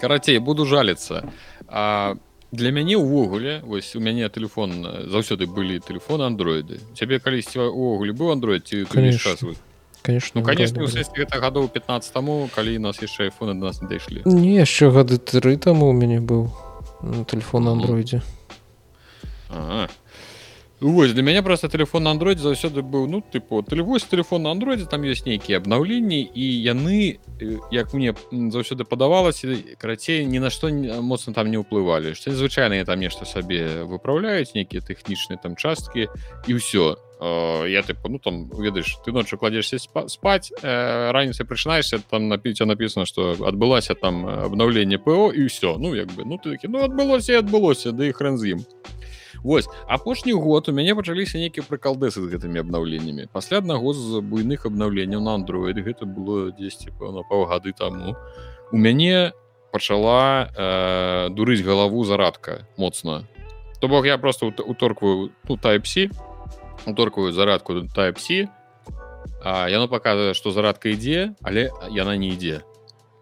карацей буду жаліцца а для мяне ўвогуле вось у мяне телефон заўсёды былі телефоны андроиды. Цябе калісьці увогуле быў андроид ці конечно. конечно ну, конечно это гадоў 15 таму калі нас яшчэ айфоны до нас не дайшлі не яшчэ гады тры таму у мяне быў телефон на андроиде. Ага. Вось для мяне просто телефон на андроиде заўсёды быў ну тыпу вось телефон на андроиде там ёсць нейкія абнаўленні і яны як мне заўсёды падавалася карацей ні на што моцна там не ўплывалі што звычайна там нешта сабе выпраўляюць нейкія тэхнічныя там часткі і ўсё я тыпу ну там ведаеш ты ноччу кладзешся спаць раніцай прычынаешься там напіць написано что адбылася там абнаўленне ПО і ўсё ну як бы ну ты такі ну адбылося адбылося да і хрэн з ім Вось апошні год у мяне пачаліся нейкія прыкалдэсы з гэтымі абнаўленнямі. Пасля аднаго з буйных абнаўленняў на Android гэта было 10 пэўна паўгады таму у мяне пачала э, дурыць галаву зарадка моцна. То бок я просто уторкваю ну, type-C уторкваю зарадку type-C яно показывае што зарадка ідзе але яна не ідзе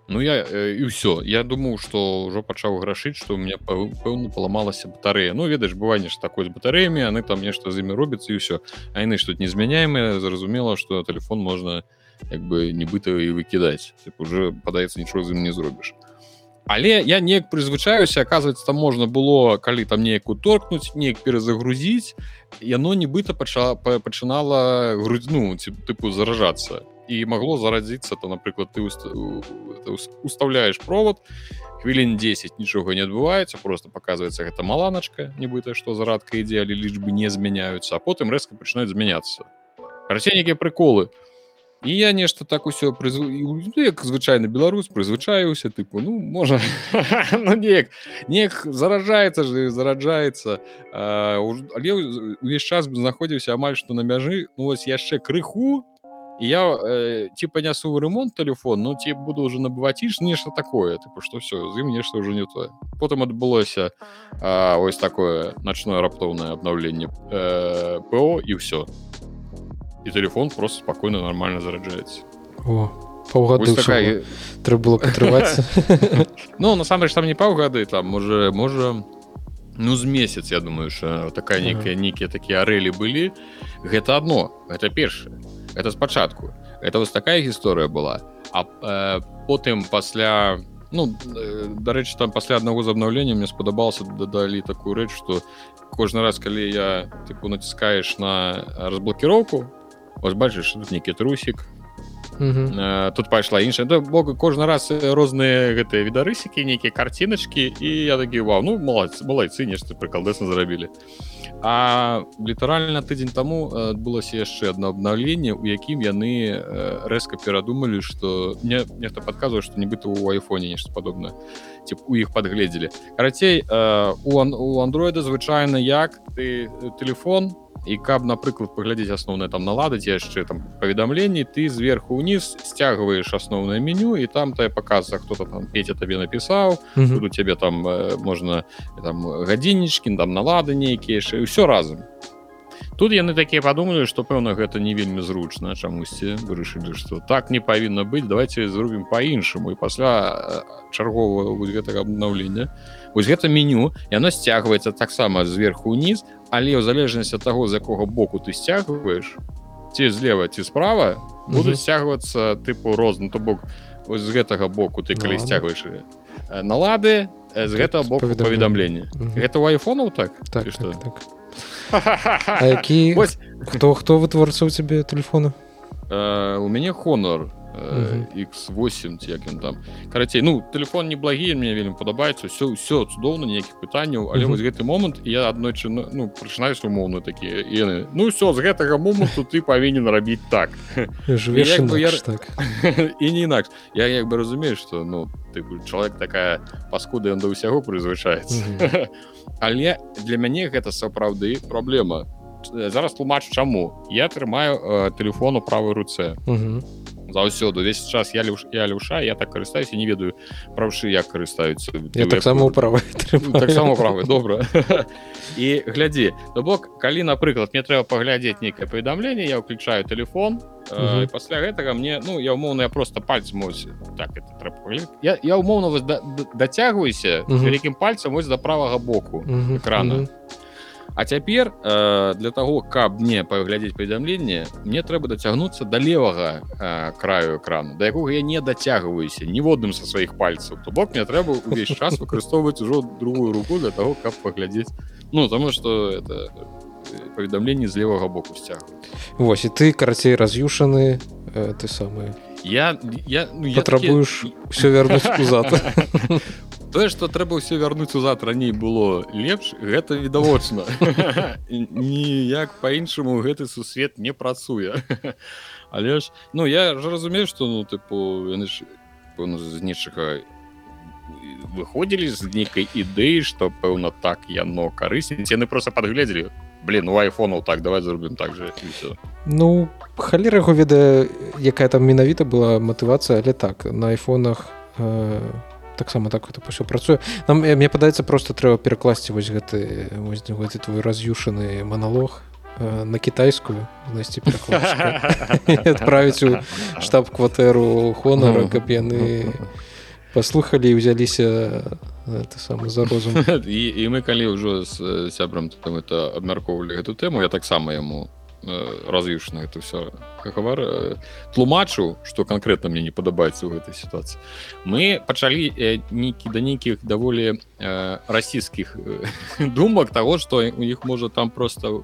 Ну я і э, ўсё я думаю что ўжо пачаў грашыць что у меня пэўна паламалася батарея. Ну ведаеш быванне ж такой з батареямі яны там нешта з імі робіцца і ўсё А яны что не змяняемыя зразумела что телефон можна як бы нібыта і выкідаць уже падаецца нічого з ім не зробіш Але я неяк прызвычаюся оказывается там можна было калі там неяк уторкнуць неяк перазагрузіць яно нібыта пачала пачынала грудзьну тыпу заражацца і магло зарадзіцца то напрыклад ты уставляешь провод хвілін 10 нічога не адбываецца просто показывается гэта маланачка нібыта что зарадка ідзе але лічбы не змяняюцца а потым рэзка пачынаюць змяняцца расеннікі приколы. І я нешта так усё прызв... Ну, як звычайны беларус прызвычаюся тыпу ну можа ну, неяк неяк заражаецца же зараджаецца але увесь час знаходзіўся амаль што на мяжы ну, вось яшчэ крыху я э, ці панясу ремонт телефон ну ці буду уже набываць іш нешта такое тыпу что все з ім нешта уже не тое потым адбылося ось такое ночное раптоўнае обнаўленне э, ПО і все і телефон просто спокойно нормально зараджаецца такая... трэба было атрывацца ну насамрэч там не паўгады там уже можа ну з месяц я думаю что такая некая нейкія такія арэлі былі гэта одно это першае это спачатку это вось такая гісторыя была. А э, потым пасля ну э, дарэчы там пасля аднаго з абнаўлення мне спадабалася дадалі такую рэч что кожны раз калі я тыпу націскаеш на разблокіроўку бачыш нейкі трусік Uh, тут пайшла іншая да, бог кожны раз розныя гэтыя відарысікі нейкія карціночки і я такі вау ну малайцы малайцы нешта прыкалдэсна зрабілі А літаральна тыдзень таму адбылася яшчэ одно абнаўленне у якім яны рэзка перадумалі что мне нехта подказвае что нібыта у айфоне нешта падобна ці у іх подгледзелі карацей у, у андроида звычайна як ты телефон і каб напрыклад паглядзець асноўнае там наладаць яшчэ там паведамленні ты зверху ўніз сцягваеш асноўнае меню і там тая паказа хто-то там петя табе напісаў буду цябе там э, можна там гадзіннічкі там налады нейкія яшчэ ўсё разам. Тут яны такія падумалі што пэўна гэта не вельмі зручна чамусьці. Вырашылі што так не павінна быць давайте зробім по-іншаму і пасля чаргового гэтага абнаўлення вось гэта меню яно сцягваецца таксама зверху ўніз але ў залежнасці ад таго з якога боку ты сцягваеш ці злева ці справа будуць сцягвацца тыпу розны то бок з гэтага боку ты калі сцягваеш налады з гэтага боку паведамлення гэта у айфонаў так? Так что? так, так. які хто хто вытворца у цябе телефона у мяне хонор x8 ці як ён там. Карацей ну телефон не благі мне вельмі падабаецца все ўсё цудоўна ніякіх пытанняў але вось гэты момант я аднойчы ну прачынаюсь умоўна такія яны ну все з гэтага моманту ты павінен рабіць так жывеш я... так. І не інакш я як бы разумею что ну ты чалавек такая паскуда ён да ўсяго прызвычаецца але для мяне гэта сапраўды праблема зараз тлумачу чаму я трымаю э, телефон у правой руцэ заўсёды увесь час я люш я люша я так карыстаюся не ведаю правшы як карыстаюцца я таксама права таксама права добра і глядзі то бок калі напрыклад мне трэба паглядзець нейкае паведамленне я ўключаю телефон э, пасля гэтага мне ну я умоўна я просто пальц мось так это трэба я, я умоўна дацягваюся вялікім пальцам вось да правага боку экрана А цяпер э, для того каб мне паглядзець паведамленне мне трэба дацягнуцца да левага э, краю экрану да якога я не дацягваюся ніводным са сваіх пальцаў. То бок мне трэба увесь час выкарыстоўваць ужо другую руку для того каб паглядзець. Ну тому что это паведамленне з левага боку сцяг Вось і ты карацей раз'юшаны э, ты самы я я ну, патрабуеш такі... все вернуць узад тое что трэба ўсё вярнуць узад раней было лепш гэта відавочна. Ніяк по-іншаму гэты сусвет не працуе. Але ж ну я ж разумею что ну тыпу яны ж з нечага выходзілі з нейкай ідэі што пэўна так яно карысніць яны просто подгледзелі блин у айфонаў так давай зробім так же ну халера яго ведае якая там менавіта была матывацыя але так на айфонах э, таксама так это ўсё працуе. Нам мне падаецца просто трэба перакласці вось гэты вось гэты твой раз'юшаны маналог э, на кітайскую знайсці адправіць у штаб-кватэру хонара каб яны паслухалі і ўзяліся ты самы за розум. І, і мы калі ўжо з сябрам там это абмяркоўвалі гэту тэму я таксама яму развіўшна это все гавар тлумачу что конкретно мне не падабаецца ў гэтай сітуацыі мы пачалі нейкі да нейкіх даволі расійскіх думак того что у іх можа там просто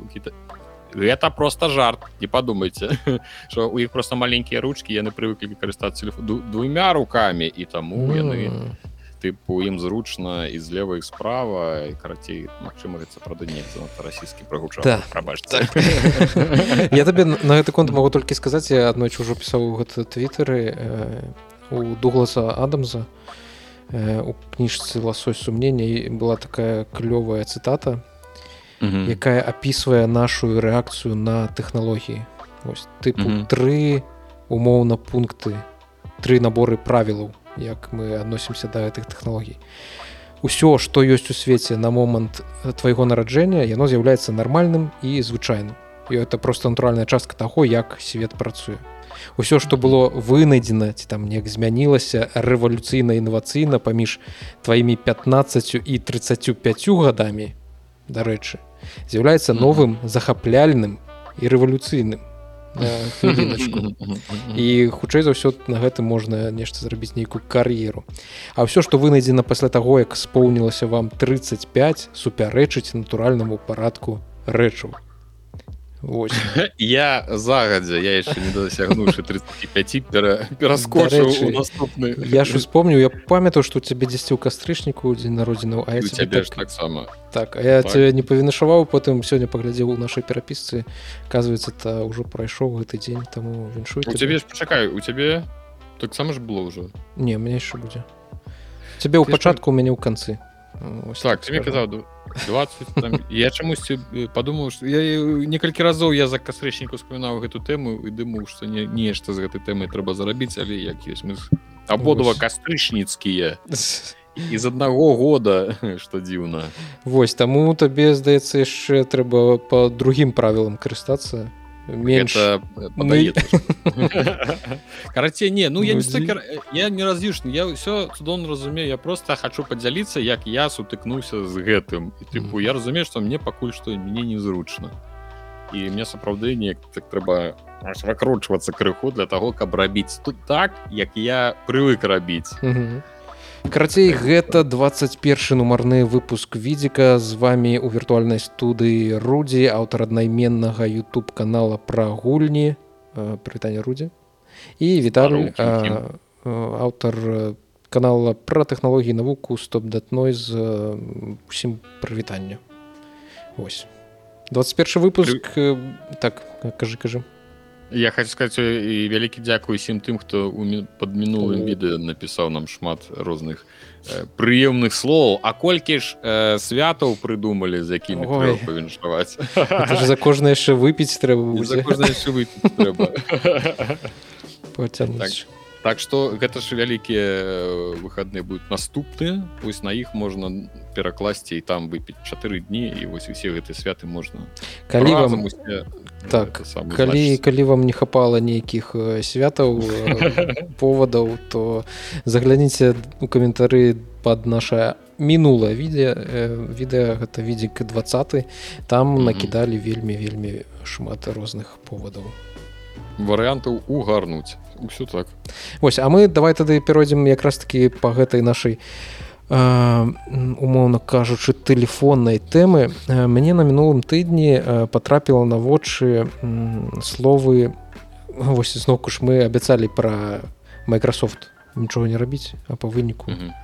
гэта просто жарт не подумайте. Что у іх просто маленькія ручки яны прывыклі карыстацца двумя руками і таму яны тыпу ім зручна і злева іх справа і карацей Мачыма сапраўды не расійскі прагуча да. прабачце я табе на гэты конт могу толькі сказаць я аднойчы ўжо пісаў гэта твиттеры у дугласа адамза у кніжцы ласой сумнення была такая клёвая цытата якая опісвае нашу рэакцыю на тэхналогіі тыпу тры умоўна пункты тры наборы правілаў як мы адносімся да гэтых тэхналогій усё што ёсць у свеце на момант твайго нараджэння яно з'яўляецца нармальным і звычайным. І это просто натуральная частка таго як свет працуе. Усё што было вынайдзена ці там неяк змянілася рэвалюцыйна інавацыйна паміж тваімі 15 і 35 гадамі дарэчы з'яўляецца новым захапляльным і рэвалюцыйным і хутчэй за ўсё на гэтым можна нешта зрабіць нейкую кар'еру. А ўсё што вынайдзена пасля таго як споўнілася вам 35 супярэчыць натуральнаму парадку рэчаў Ось. я загадзя я яшчэ не дасягнуўшы 35 пераскочыў наступны я ж успомніў я памятаю што цябе дзесьці ў кастрычніку дзень народзінаў а цябе так... таксама так а я так. цябе не павінашаваў потым сёння паглядзеў у нашай перапісцы казваецца та ўжо прайшоў гэты дзень таму віншую цябе ж пачакай у цябе таксама ж было ўжо не мне яшчэ будзе цябе ў пачатку у мяне ў канцы так тебе казаў 20 там, я чамусьці подумаў что я некалькі разоў я за касрэчніку успамінаў гэту тэму і дыму што не нешта з гэтай тэмай трэба зарабіць але як ёсць мы абодва кастрычніцкія з аднаго года што дзіўна Вось таму табе здаецца яшчэ трэба по другім правілам карыстацца менш карацей не ну я не стокер я не раз'юшны я ўсё цудоўна разумею. Я просто хочу падзяліцца як я сутыкнуўся з гэтым. І тыпу я разумею что мне пакуль што мне незручна і мне сапраўды неяк так трэба выкручвацца крыху для того каб рабіць тут так як я прывык рабіць карацей гэта 21 нумарны выпуск відзіка. З вами у віртуальнай студыі рудзі аўтар аднайменнага youtube канала пра гульні. Прытання рудзі і віталь аўтар канала пра тэхналогіі навуку стоп датной з усім прывітання ось 21 выпуск так кажы кажы я хочу сказать і вялікі дзякуй усім тым хто под мінулым відэо напісаў нам шмат розных э, прыемных слоў а колькі ж э, святаў прыдумалі з якімі павіншаваць за кожна яшчэ выпіць трэба пацянуць так что гэта ж вялікія э, выходные будут наступныя вось на іх можна перакласці і там выпіць чатыры дні і вось усе гэтыя святы можна калі вам усе, так калі калі вам не хапала нейкіх э, святаў э, поводаў то загляніце у каментары под наша мінулае відео відэа гэта відзік 20 там накідалі вельмі вельмі шмат розных поводаў варыянтаў угарнуць ўсё так. Вось а мы давай тады перайдзем якраз таки по гэтай нашай умоўна кажучы тэлефоннай тэмы. Мяне на мінулым тыдні потрапіла на вочы словы вось зноўку ж мы абяцалі пра Microsoft. Нічога не рабіць а по выніку. Mm -hmm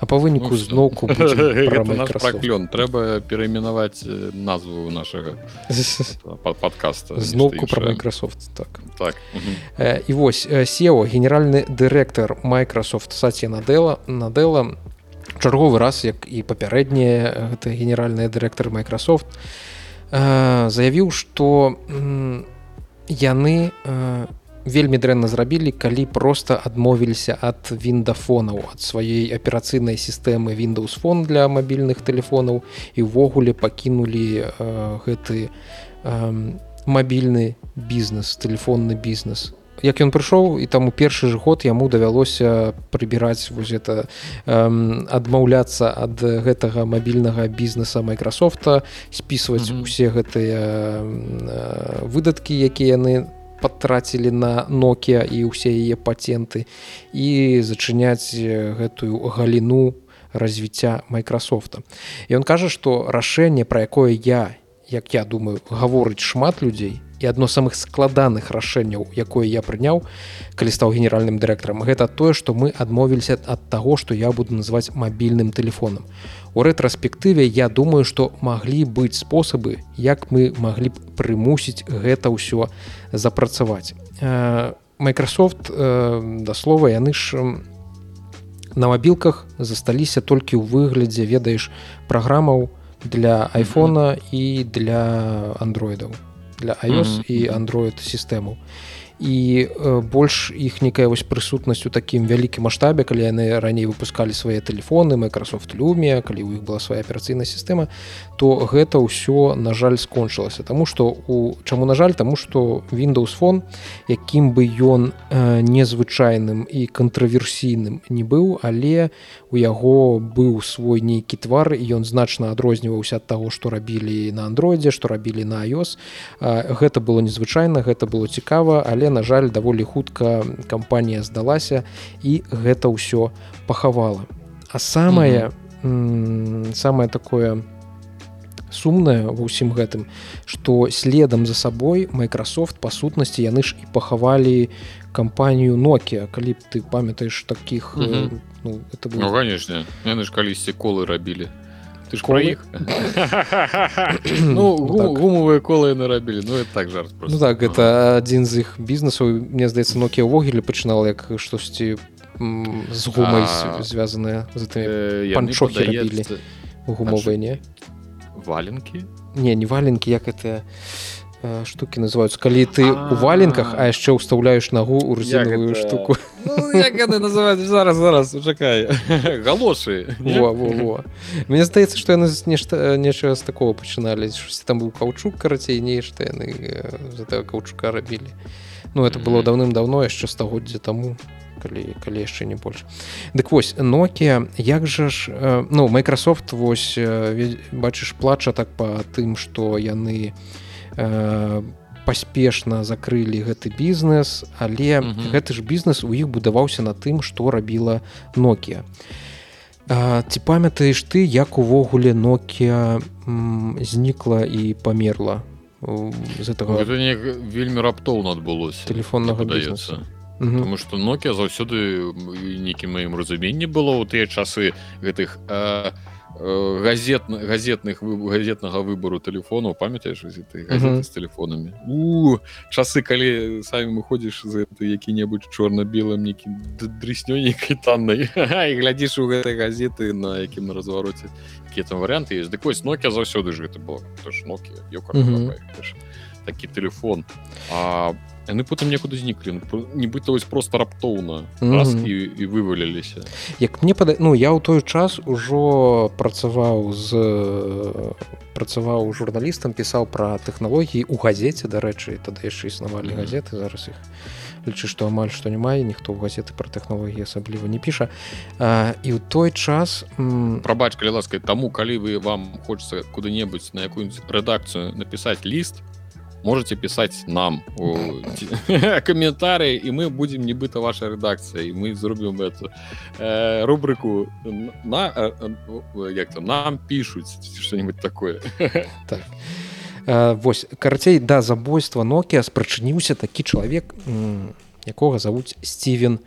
а по выніку ну, зноўку клён трэба перайменаваць назву нашага подкаста. Зноўку про Microsoft так. Так і вось сео генеральны дырэктар Microsoft саці надэла надэла чарговы раз як і папярэднія гэта генеральныя дырэктары Microsoft заявіў што яны не вельмі дрэнна зрабілі калі просто адмовіліся ад віндафонаў ад сваёй аперацыйнай сістэмы Windows фон для мабільных тэлефонаў і ўвогуле пакінулі э, гэты э, мабільны бізнес тэлефонны бізнес як ён прыйшоў і там у першы ж год яму давялося прыбіраць вось это э, адмаўляцца ад гэтага мабільнага бізнеса майкрасофта спісваць mm -hmm. усе гэтыя э, выдаткі якія яны на патрацілі на Nokia і ўсе яе патенты і зачыняць гэтую галіну развіцця Майкрасофта. Ён кажа, што рашэнне, пра якое я, як я думаю, гаворыць шмат людзей і адно самых складаных рашэнняў, якое я прыняў, калі стаў генеральным дырэктарам, гэта тое, што мы адмовіліся ад таго, што я буду называць мабільным тэлефонам. У рэтраспектыве я думаю что маглі быць спосабы як мы маглі б прымусіць гэта ўсё запрацаваць. Э, Microsoft э, да слова яны ж на мабілках засталіся толькі ў выглядзе ведаеш праграмаў для айфона і для андроідаў для iOS mm -hmm. і android сістэму і э, больш іх некая вось прысутнасць у такім вялікім маштабе калі яны раней выпускалі свае тэлефоны Microsoft люме калі ў іх была свая аперацыйная сістэма то гэта ўсё на жаль скончылася. Таму што у чаму на жаль? Таму што Windows фон якім бы ён э, незвычайным і кантраверсійным не быў але у яго быў свой нейкі твар і ён значна адрозніваўся ад таго што рабілі на андроідзе што рабілі на iOS. Э, гэта было незвычайна гэта было цікава але на жаль даволі хутка кампанія здалася і гэта ўсё пахавала а самае mm -hmm. самое такое сумнае ва ўсім гэтым што следам за сабой Microsoft па сутнасці яны ж і пахавалі кампанію Nokia калі б ты памятаеш таких mm -hmm. ну, это было... ну, конечно яны ж калісьці колы рабілі ты ж про іх ну гумовыя колы нарабілі ну так жарт ну так это адзін з іх бізнесаў мне здаецца нокі ўвогуле пачынала як штосьці з гумай звязаная з панчохі рабілі гумовыя не валенкі не? Не валенкі як это Э, штуки называются. Калі ты у валенках а яшчэ ўстаўляеш нагу у рузіновую штуку. Ну, называют зараз зараз чакай галошы Мне здаецца што яны нешта нечага з такого пачыналі там быў каўчук карацей нешта яны за каўчука рабілі Ну это было даўным-давно яшчэ стагоддзя таму калі калі яшчэ не больш Дык вось Nokia як жа ж ну Microsoft вось бачыш плача так па тым што яны не Э, паспешна закрылі гэты бізнес але mm -hmm. гэты ж бізнес у іх будаваўся на тым што рабіла Nokia. Ці памятаеш ты як увогуле Nokia знікла і памерла? З этого вельмі раптоўна адбылося телефоннага даецца Таму што Nokia заўсёды нейкім маім разуменні было ў тыя часы гэтых а, газет газетных газетнага выбору телефонаў памятаеш з телефонамі у часы калі самі выходзіш за які-небудзь чорна-белым некі дрыснёнейкай таннай і глядзіш у гэтай газеты на якім на развароце якія там варианты есть? Дык вось нокі заўсёды ж гэта было нокі такі телефон. А яны потым некуды зніклі ну, нібыта вось просто раптоўна Мгм. раз і, і вываліліся як мне пада... ну я ў той час ужо працаваў з працаваў журналістам пісаў пра тэхналогіі у газеце дарэчы тады яшчэ існавалі Мгм. газеты зараз іх лічы што амаль што не мае ніхто ў газеты пра тэхналогіі асабліва не піша а, і ў той час м, прабач калі ласкай таму калі вы вам хочется куды-небудзь на якую-нибудь рэдакцыю напісаць ліст можете пісаць нам каментары і мы будзем нібыта ваша рэдакцыя і мы зробім эту э, рубрыку на э, э, як там нам пишутць что-нибудь такое. Э, вось карацей да забойства Nokia спрачыніўся такі чалавек якога завуць Стивен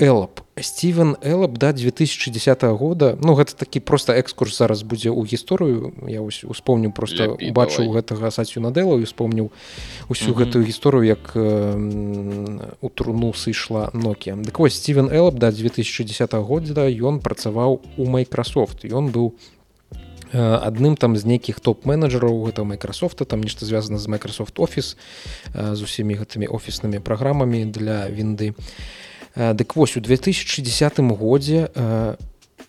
Элап Стивен Элап да 2010 года. Ну гэта такі просто экскурс зараз будзе ў гісторыю. Я вось успомніў просто убачыў гэтага сацю надэла і успомніў усю Мгм. гэтую гісторыю як э, у труну сышла Nokia. Дык вось Стивен Элап да 2010 года ён працаваў у Microsoft. Ён быў э, адным там з нейкіх топ-менеджераў гэта Microsoftа там нешта звязана з Microsoft Office э, з усімі гэтымі офіснымі праграмамі для вінды. Э, дык вось у 2010 годзе э,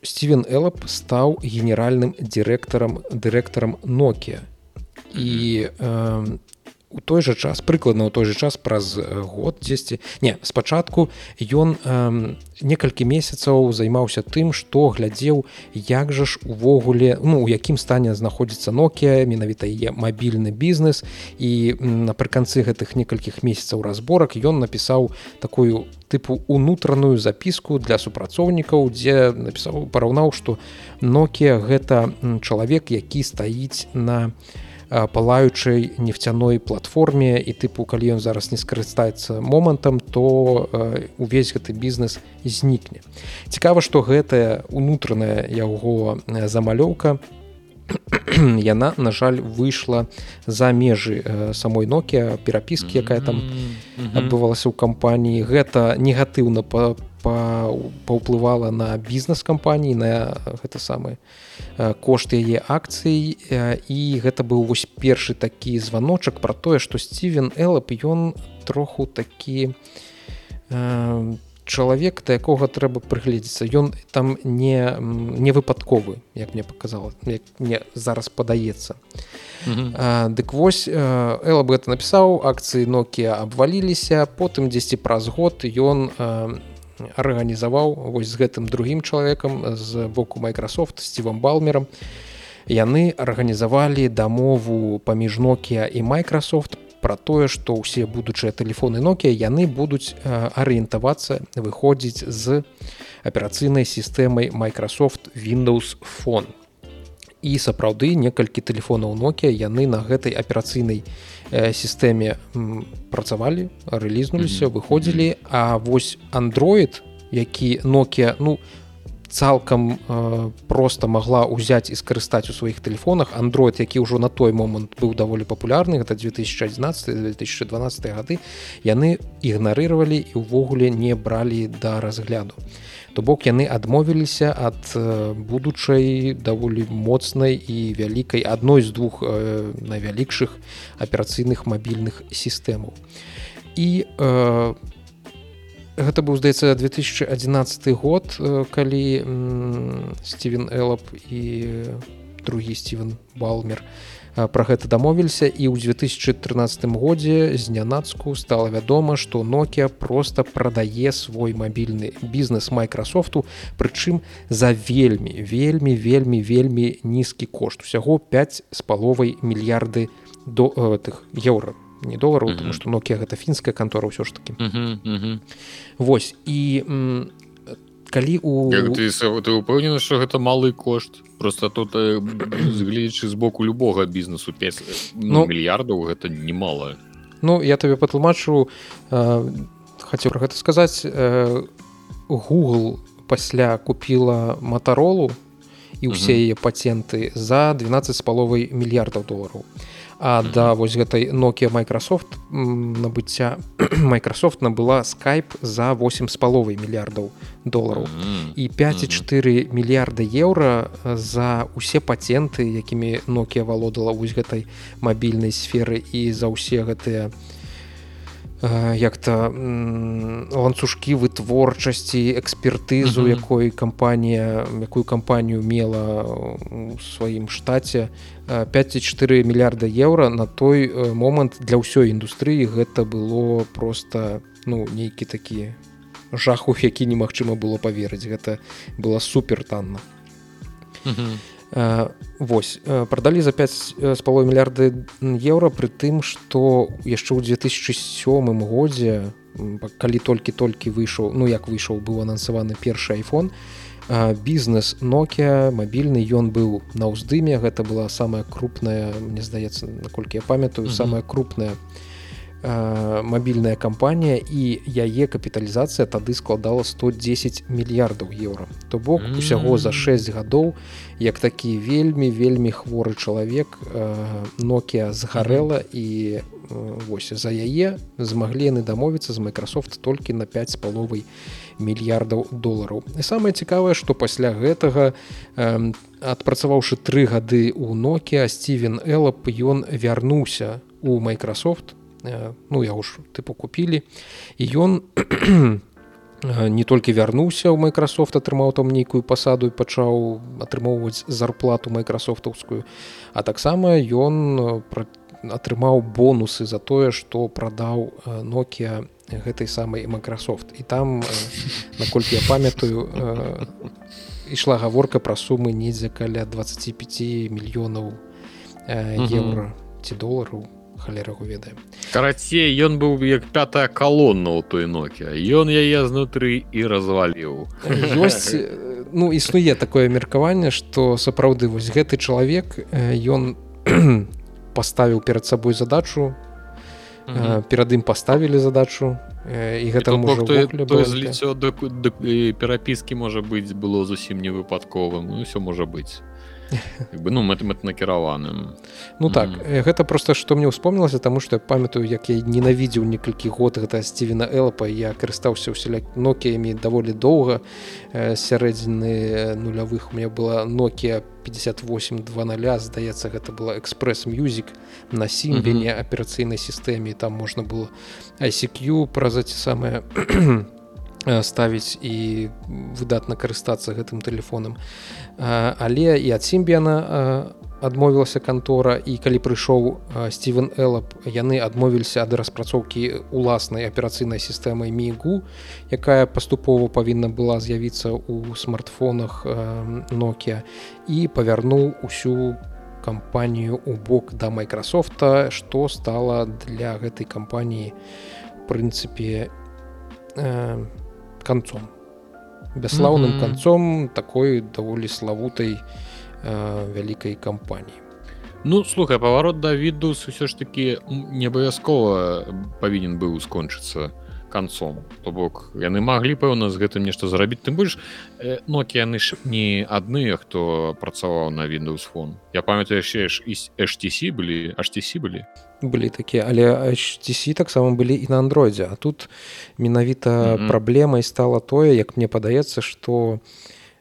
Стивен Элап стаў генеральным дырэктарам дырэктарам Nokia. І э, у той жа час прыкладна ў той жа час праз э, год дзесьці. Не спачатку ён э, некалькі месяцаў займаўся тым што глядзеў як жа ж увогуле ну у якім стане знаходзіцца Nokia менавіта яе мабільны бізнес. І напрыканцы гэтых некалькіх месяцаў разборак ён напісаў такую тыпу унутраную запіску для супрацоўнікаў дзе напісаў параўнаў што Nokia гэта чалавек які стаіць на а, палаючай нефтяной платформе і тыпу калі ён зараз не скарыстаецца момантам то э, увесь гэты бізнес знікне. Цікава што гэтая унутраная яго э, замалёўка яна на жаль выйшла за межы э, самой Nokia перапіскі якая там адбывалася ў кампаніі. Гэта негатыўна па па- паўплывала на бізнес кампаніі на гэта самы э, кошт яе акцый. Э, і гэта быў вось першы такі званочак про тое што Стивен Элап ён троху такі э, чалавек да якога трэба прыгледзецца. Ён там не не выпадковы як мне показала як мне зараз падаецца. А, Дык вось Эла бы гэта напісаў акцыі Nokia абваліліся потым дзесьці праз год ён э, арганізаваў вось з гэтым другім чалавекам з боку Microsoft Стивом балмером яны арганізавалі дамову паміж Nokia і Microsoft про тое што ўсе будучыя тэлефоны Nokia яны будуць арыентавацца выходзіць з аперацыйнай сістэмай Microsoft Windows Phone і сапраўды некалькі тэлефонаў Nokia яны на гэтай аперацыйнай сістэме працавалі рэлізнуліся выходзілі. А вось Android які Nokia ну цалкам э, просто магла ўзяць і скарыстаць у сваіх тэлефонах. Android які ўжо на той момант быў даволі папулярны гэта 2011-2012 гады яны ігнарыравалі і ўвогуле не бралі да разгляду то бок яны адмовіліся ад э, будучай даволі моцнай і вялікай адной з двух э, найвялікшых аперацыйных мабільных сістэмаў. І э, гэта быў здаецца 2011 год э, калі м, Стивен Элап і другі Стивен балмер про гэта дамовіліся і ў 2013 годзе знянацку стала вядома што Nokia просто прадае свой мабільны бізнес Майкрасофту прычым за вельмі вельмі вельмі вельмі нізкі кошт усяго 5 з паловай мільярды до э, тых еўра не долараў Мгм. тому что Nokia гэта фінская кантора ўсё ж таки Мгм, мгм. Вось і м, калі у ты ты упэўнены што гэта малы кошт? Просто тут э, згледзячы з боку любога бізнесу 5 Ну, ну, мільярдаў гэта немало Ну я табе патлумачу э, хацеў пра гэта сказаць э, Google пасля купіла матаролу і ўсе яе паценты за 12 з паловай мільярдаў долараў А да вось гэтай Nokia Microsoft набыцця Microsoft набыла skype за 8 з паловай мільярдаў долараў і 5,4 мільярда еўра за ўсе патенты якімі Nokia валодала вось гэтай мабільнай сферы і за ўсе гэтыя як-то ланцужкі вытворчасці экспертызу якой кампанія якую кампанію мела у сваім штаце. 5,4 мільярда еўра на той момант для ўсёй індустрыі гэта было просто ну нейкі такі жаху які немагчыма было паверыць. Гэта была супер танна Вось. Прадалі за 5 з палой мільярды еўра пры тым што яшчэ ў 2007 годзе калі толькі-толькі выйшаў ну як выйшаў быў анансаваны першы iPhone бізнес Nokia мабільны ён быў на ўздыме. Гэта была самая крупная мне здаецца наколькі я памятаю самая крупная мабільная кампанія і яе капіталізацыя тады складала 110 мільярдаў еўра. То бок усяго за 6 гадоў як такі вельмі вельмі хворы чалавек Nokia згарэла і вось за яе змаглі яны дамовіцца з Microsoft толькі на 5 з паловай мільярдаў долараў. І самае цікавае што пасля гэтага адпрацаваўшы тры гады у Nokia Стивен Элап ён вярнуўся у Microsoft ну я уж тыпу купілі і ён не толькі вярнуўся ў Microsoft атрымаў там нейкую пасаду і пачаў атрымоўваць зарплату майкрасофтаўскую а таксама ён атрымаў бонусы за тое што прадаў Nokia гэтай самай Microsoft. І там наколькі я памятаю ішла гаворка пра сумы недзе каля 25 мільёнаў еўра ці долараў халерагу ведаем. Карацей ён быў як пятая колонна у той нокі ён яе знутры і разваліў. Ёсць ну існуе такое меркаванне что сапраўды вось гэты чалавек ён паставіў перад сабой задачу перад ім паставілі задачу і гэта зліццё перапіскі можа быць было зусім не выпадковым. Ну все можа быць бы ну мэт мэт накіраваным ну так mm -hmm. гэта просто што мне ўспомнілася тому что я памятаю як я ненавідзеў некалькі год гэта сцівена элапа я карыстаўся ўсяляк нокіямі даволі доўга сярэдзіны нулявых у меня была Nokia 5820 здаецца гэта была экспресс мюзік на сімбене mm -hmm. аперацыйнай сістэме там можна было ICQ праз эти самыя ставіць і выдатна карыстацца гэтым тэлефонам. Але і ад сімбіяна адмовілася кантора і калі прыйшоў Стивен Элап яны адмовіліся ад распрацоўкі уласнай аперацыйнай сістэмай мігу якая паступова павінна была з'явіцца ў смартфонах Nokia і павярнуў усю кампанію у бок да Майкрасофта што стала для гэтай кампаніі прынцыпе канцом бяслаўным mm -hmm. канцом такой даволі славутай э, вялікай кампаніі Ну слухай паварот да відус ўсё ж такі не абавязкова павінен быў скончыцца канцом то бок яны маглі пэўна з гэтым нешта зрабіць. Тым больш нокі яны ж не адныя хто працаваў на windows фон я памятаю яшчэ ж HTC былі. HTC былі? Былі такія але HTC таксама былі і на андроідзе. А тут менавіта mm -hmm. праблемай стала тое як мне падаецца что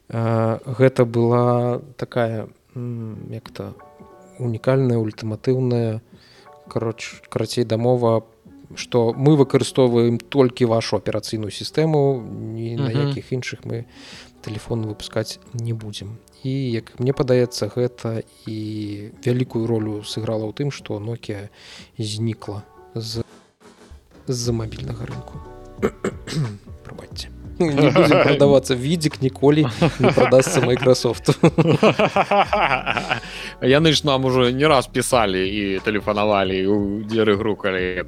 э, гэта была такая як-то унікальная ультыматыўная кароч карацей дамова што мы выкарыстоўваем толькі вашу аперацыйную сістэму ні на якіх іншых мы телефон выпускаць не будзем і як мне падаецца гэта і вялікую ролю сыграла ў тым што Nokia знікла з з-за мабільнага рынку. Прабачце продавацца відзік ніколі продастся Microsoft. Яны ж нам уже не раз пісалі і тэлефанавалі у дзеры грукалі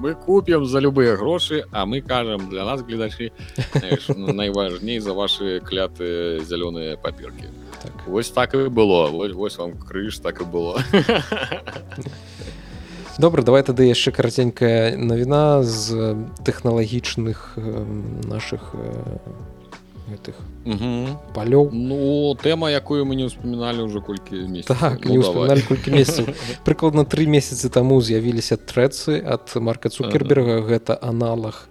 мы купім за любыя грошы а мы кажам для нас гледачы найважней за ваши кляты зялёныя паперки так. вось так і было. Вось, вось вам крыж так і было добра давай тады яшчэ караценькая навіна з тэхналагічных наших гэтых палёў. Ну тэма якую мы не ўспаміналі ўжо колькі так, ну, колькі месяцаў. Прыкладна тры месяцы таму з'явіліся трэцы ад марка цукерберга. Гэта аналаг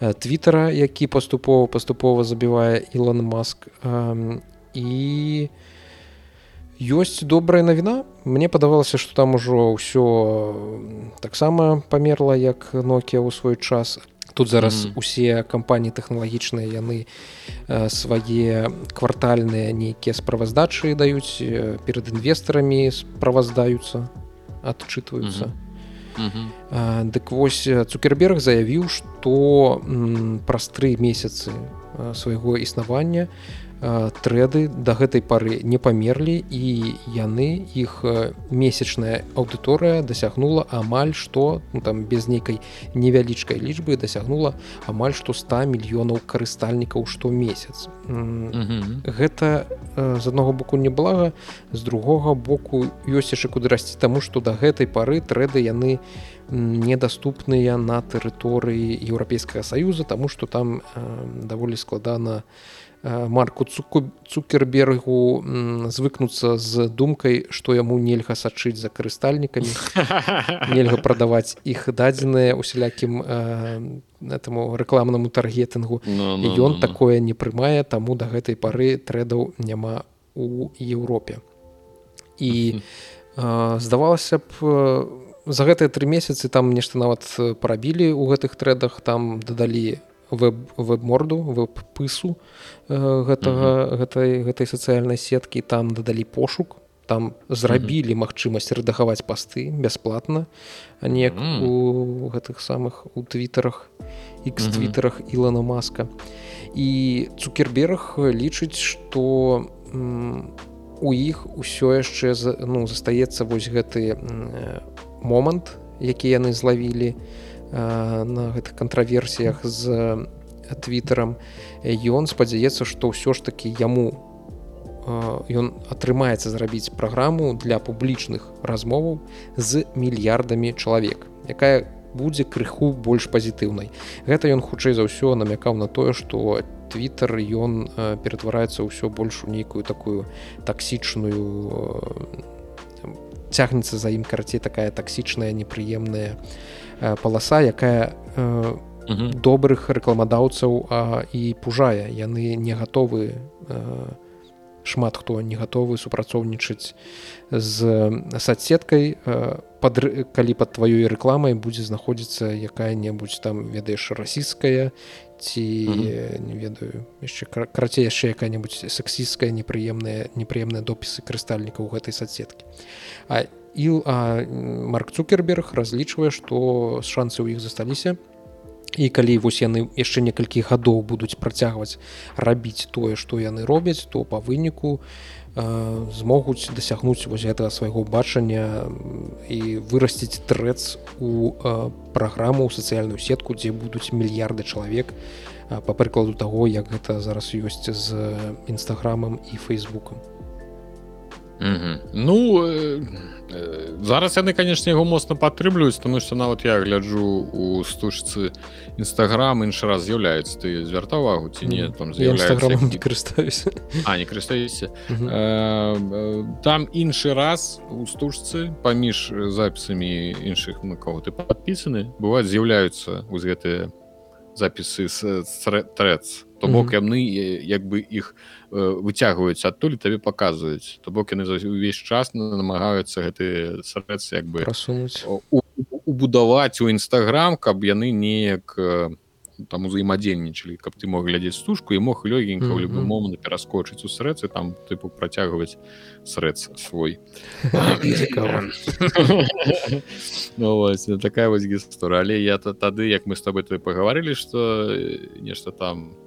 твиттера які паступова паступова забівае Ілон маск. І ёсць добрая навіна мне падавалася что там ужо ўсё таксама памерла як ноkia ў свой час тут зараз mm -hmm. усе кампаніі тэхналагічныя яны э, свае квартальныя нейкія справаздачы даюць э, перад інвестарамі справаздаюцца адчытваюцца mm -hmm. Uh -huh. Дык вось цукерберг заявіў, што праз тры месяцы свайго існавання трэды да гэтай пары не памерлі і яны іх месячная аўдыторыя дасягнула амаль што ну, там без нейкай невялічкай лічбы дасягнула амаль што 100 мільёнаў карыстальнікаў штомесяц. Гэта з аднаго боку неблага з другога боку ёсць яшчэ куды расці таму што да гэтай пары трэды яны недаступныя на тэрыторыі еўрапейскага саюза таму што там даволі складана на Э, марку цуку цукербергу звыкнуцца з думкай што яму нельга сачыць за карыстальнікамі. Нельга прадаваць іх дадзеныя усялякім э, этому рэкламнаму таргетынгу. Ён no, no, no, no. такое не прымае таму да гэтай пары трэдаў няма у Еўропе. І э, здавалася б за гэтыя тры месяцы там нешта нават парабілі ў гэтых трэдах там дадалі веб-морду веб-пысу э, гэтага mm -hmm. гэтай гэтай сацыяльнай сеткі там дадалі пошук там зрабілі магчымасць mm -hmm. рэдагаваць пасты бясплатна неяк mm -hmm. у гэтых самых у твіттерах x твиттерах mm -hmm. Ілана маска і цукерберг лічыць што у іх усё яшчэ ну застаецца вось гэты момант які яны злавілі у на гэтых кантраверсіях з твіттерам ён спадзяецца што ўсё ж таки яму ён атрымаецца зрабіць праграму для публічных размоваў з мільярдамі чалавек якая будзе крыху больш пазітыўнай гэта ён хутчэй за ўсё намякаў на тое што твиттер ён ператвараецца ўсё больш у нейкую такую таксічную цягнецца за ім карацей такая таксічная непрыемная а Э, паласа якая э, добрых рэкламадаўцаў і пужае. Яны не гатовы э, шмат хто не гатовы супрацоўнічаць з садсеткай пад калі пад тваёй рэкламай будзе знаходзіцца якая-небудзь там ведаеш расійская ці не ведаю яшчэ карацей яшчэ якая-небудзь сексістская непрыемная непрыемныя допісы карыстальнікаў гэтай садсеткі а і а, марк цукерберг разлічвае што шансы ў іх засталіся і калі вось яны яшчэ некалькі гадоў будуць працягваць рабіць тое што яны робяць то па выніку а, змогуць дасягнуць вось гэтага свайго бачання і вырасціць трэц у а, праграму сацыяльную сетку дзе будуць мільярды чалавек па прыкладу таго як гэта зараз ёсць з нстаграмам і фейсбукам. Ну э зараз яны канешне яго моцна падтрымліваюць тому что нават я гляджу у стужцы нстаграм іншы раз з'яўляецца ты звярта увагу ці не там не карыстаюся. А не карыстаюся там іншы раз у стужцы паміж запісамі іншых на кого ты подпісаны бываюць з'яўляюцца вось гэтыя запісы з трэц то бок яны як бы іх выцягваюць адтуль табе паказваюць. То бок яны увесь час намагаюцца гэты сарэц як бы убудаваць у нстаграм каб яны неяк там узаемадзейнічалі каб ты мог глядзець стужку і мог лёгенька ў любы момант пераскочыць у срэцы там тыпу працягваць срэц свой. Ну, такая вось гісторыя але я то тады як мы с тобой пагаварылі што нешта там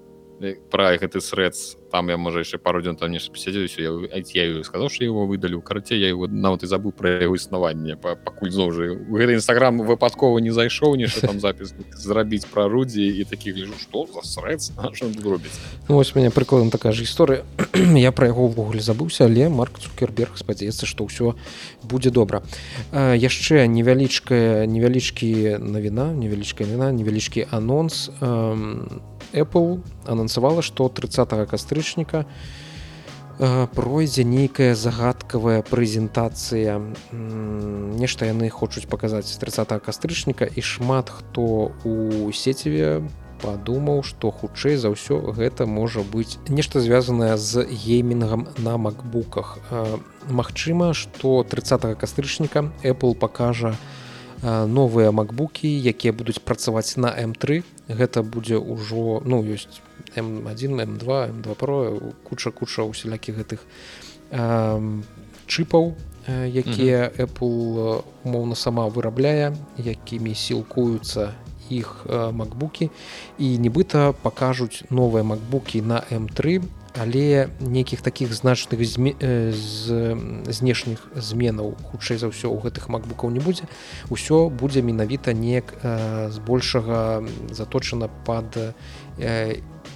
пра гэты срэц там я можа яшчэ пару дзён там нешта пасядзеюся я, я сказаў что его выдалю карце я его нават і забыў пра яго існаванне пакуль зноў жа гэты нстаграм выпадкова не зайшоў нешта там запіс зрабіць пра рудзі і такіх лежу. Что за срэц ну, вось мяне прыкладам такая ж гісторыя я пра яго ўвогуле забыўся але марк цукерберг спадзяецца што ўсё будзе добра яшчэ невялічкая невялічкі навіна невялічкая віна невялічкі анонс. А Apple анансавала, што 30 кастрычніка э, пройдзе нейкая загадкавая прэзентацыя. Нешта яны хочуць паказаць 30 кастрычніка і шмат хто у сеціве падумаў што хутчэй за ўсё гэта можа быць нешта звязанае з геймінгам на макбуках Магчыма што 30 кастрычніка Apple пакажа новыя макбукі якія будуць працаваць на м3 гэта будзе ўжо ну ёсць м1 м2 м2 про куча куча усялякіх гэтых чыпаў якія Apple умоўна сама вырабляе якімі сілкуюцца іх макбукі. І нібыта пакажуць новыя макбукі на м3 але нейкіх таких значных зме... з знешніх зменаў. Хутчэй за ўсё у гэтых макбукаў не будзе. Ўсё будзе менавіта неяк збольшага заточана под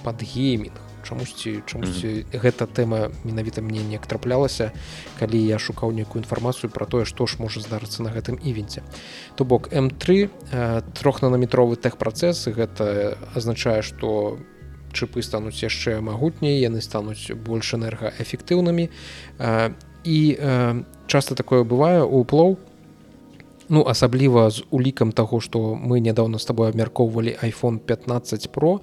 под геймінг. Чамусьці чамусьці mm -hmm. гэта тэма менавіта мне не траплялася калі я шукаў нейкую інфармацыю про тое што ж можа здарыцца на гэтым івенце. То бок м3 трохнанометровы тэхпрацэс гэта азначае што чыпы стануць яшчэ магутней яны стануць больш энергаэфектыўнымі. І часто такое бывае у плоу ну асабліва з улікам таго што мы нядаўна з тобой абмяркоўвалі iphone 15 про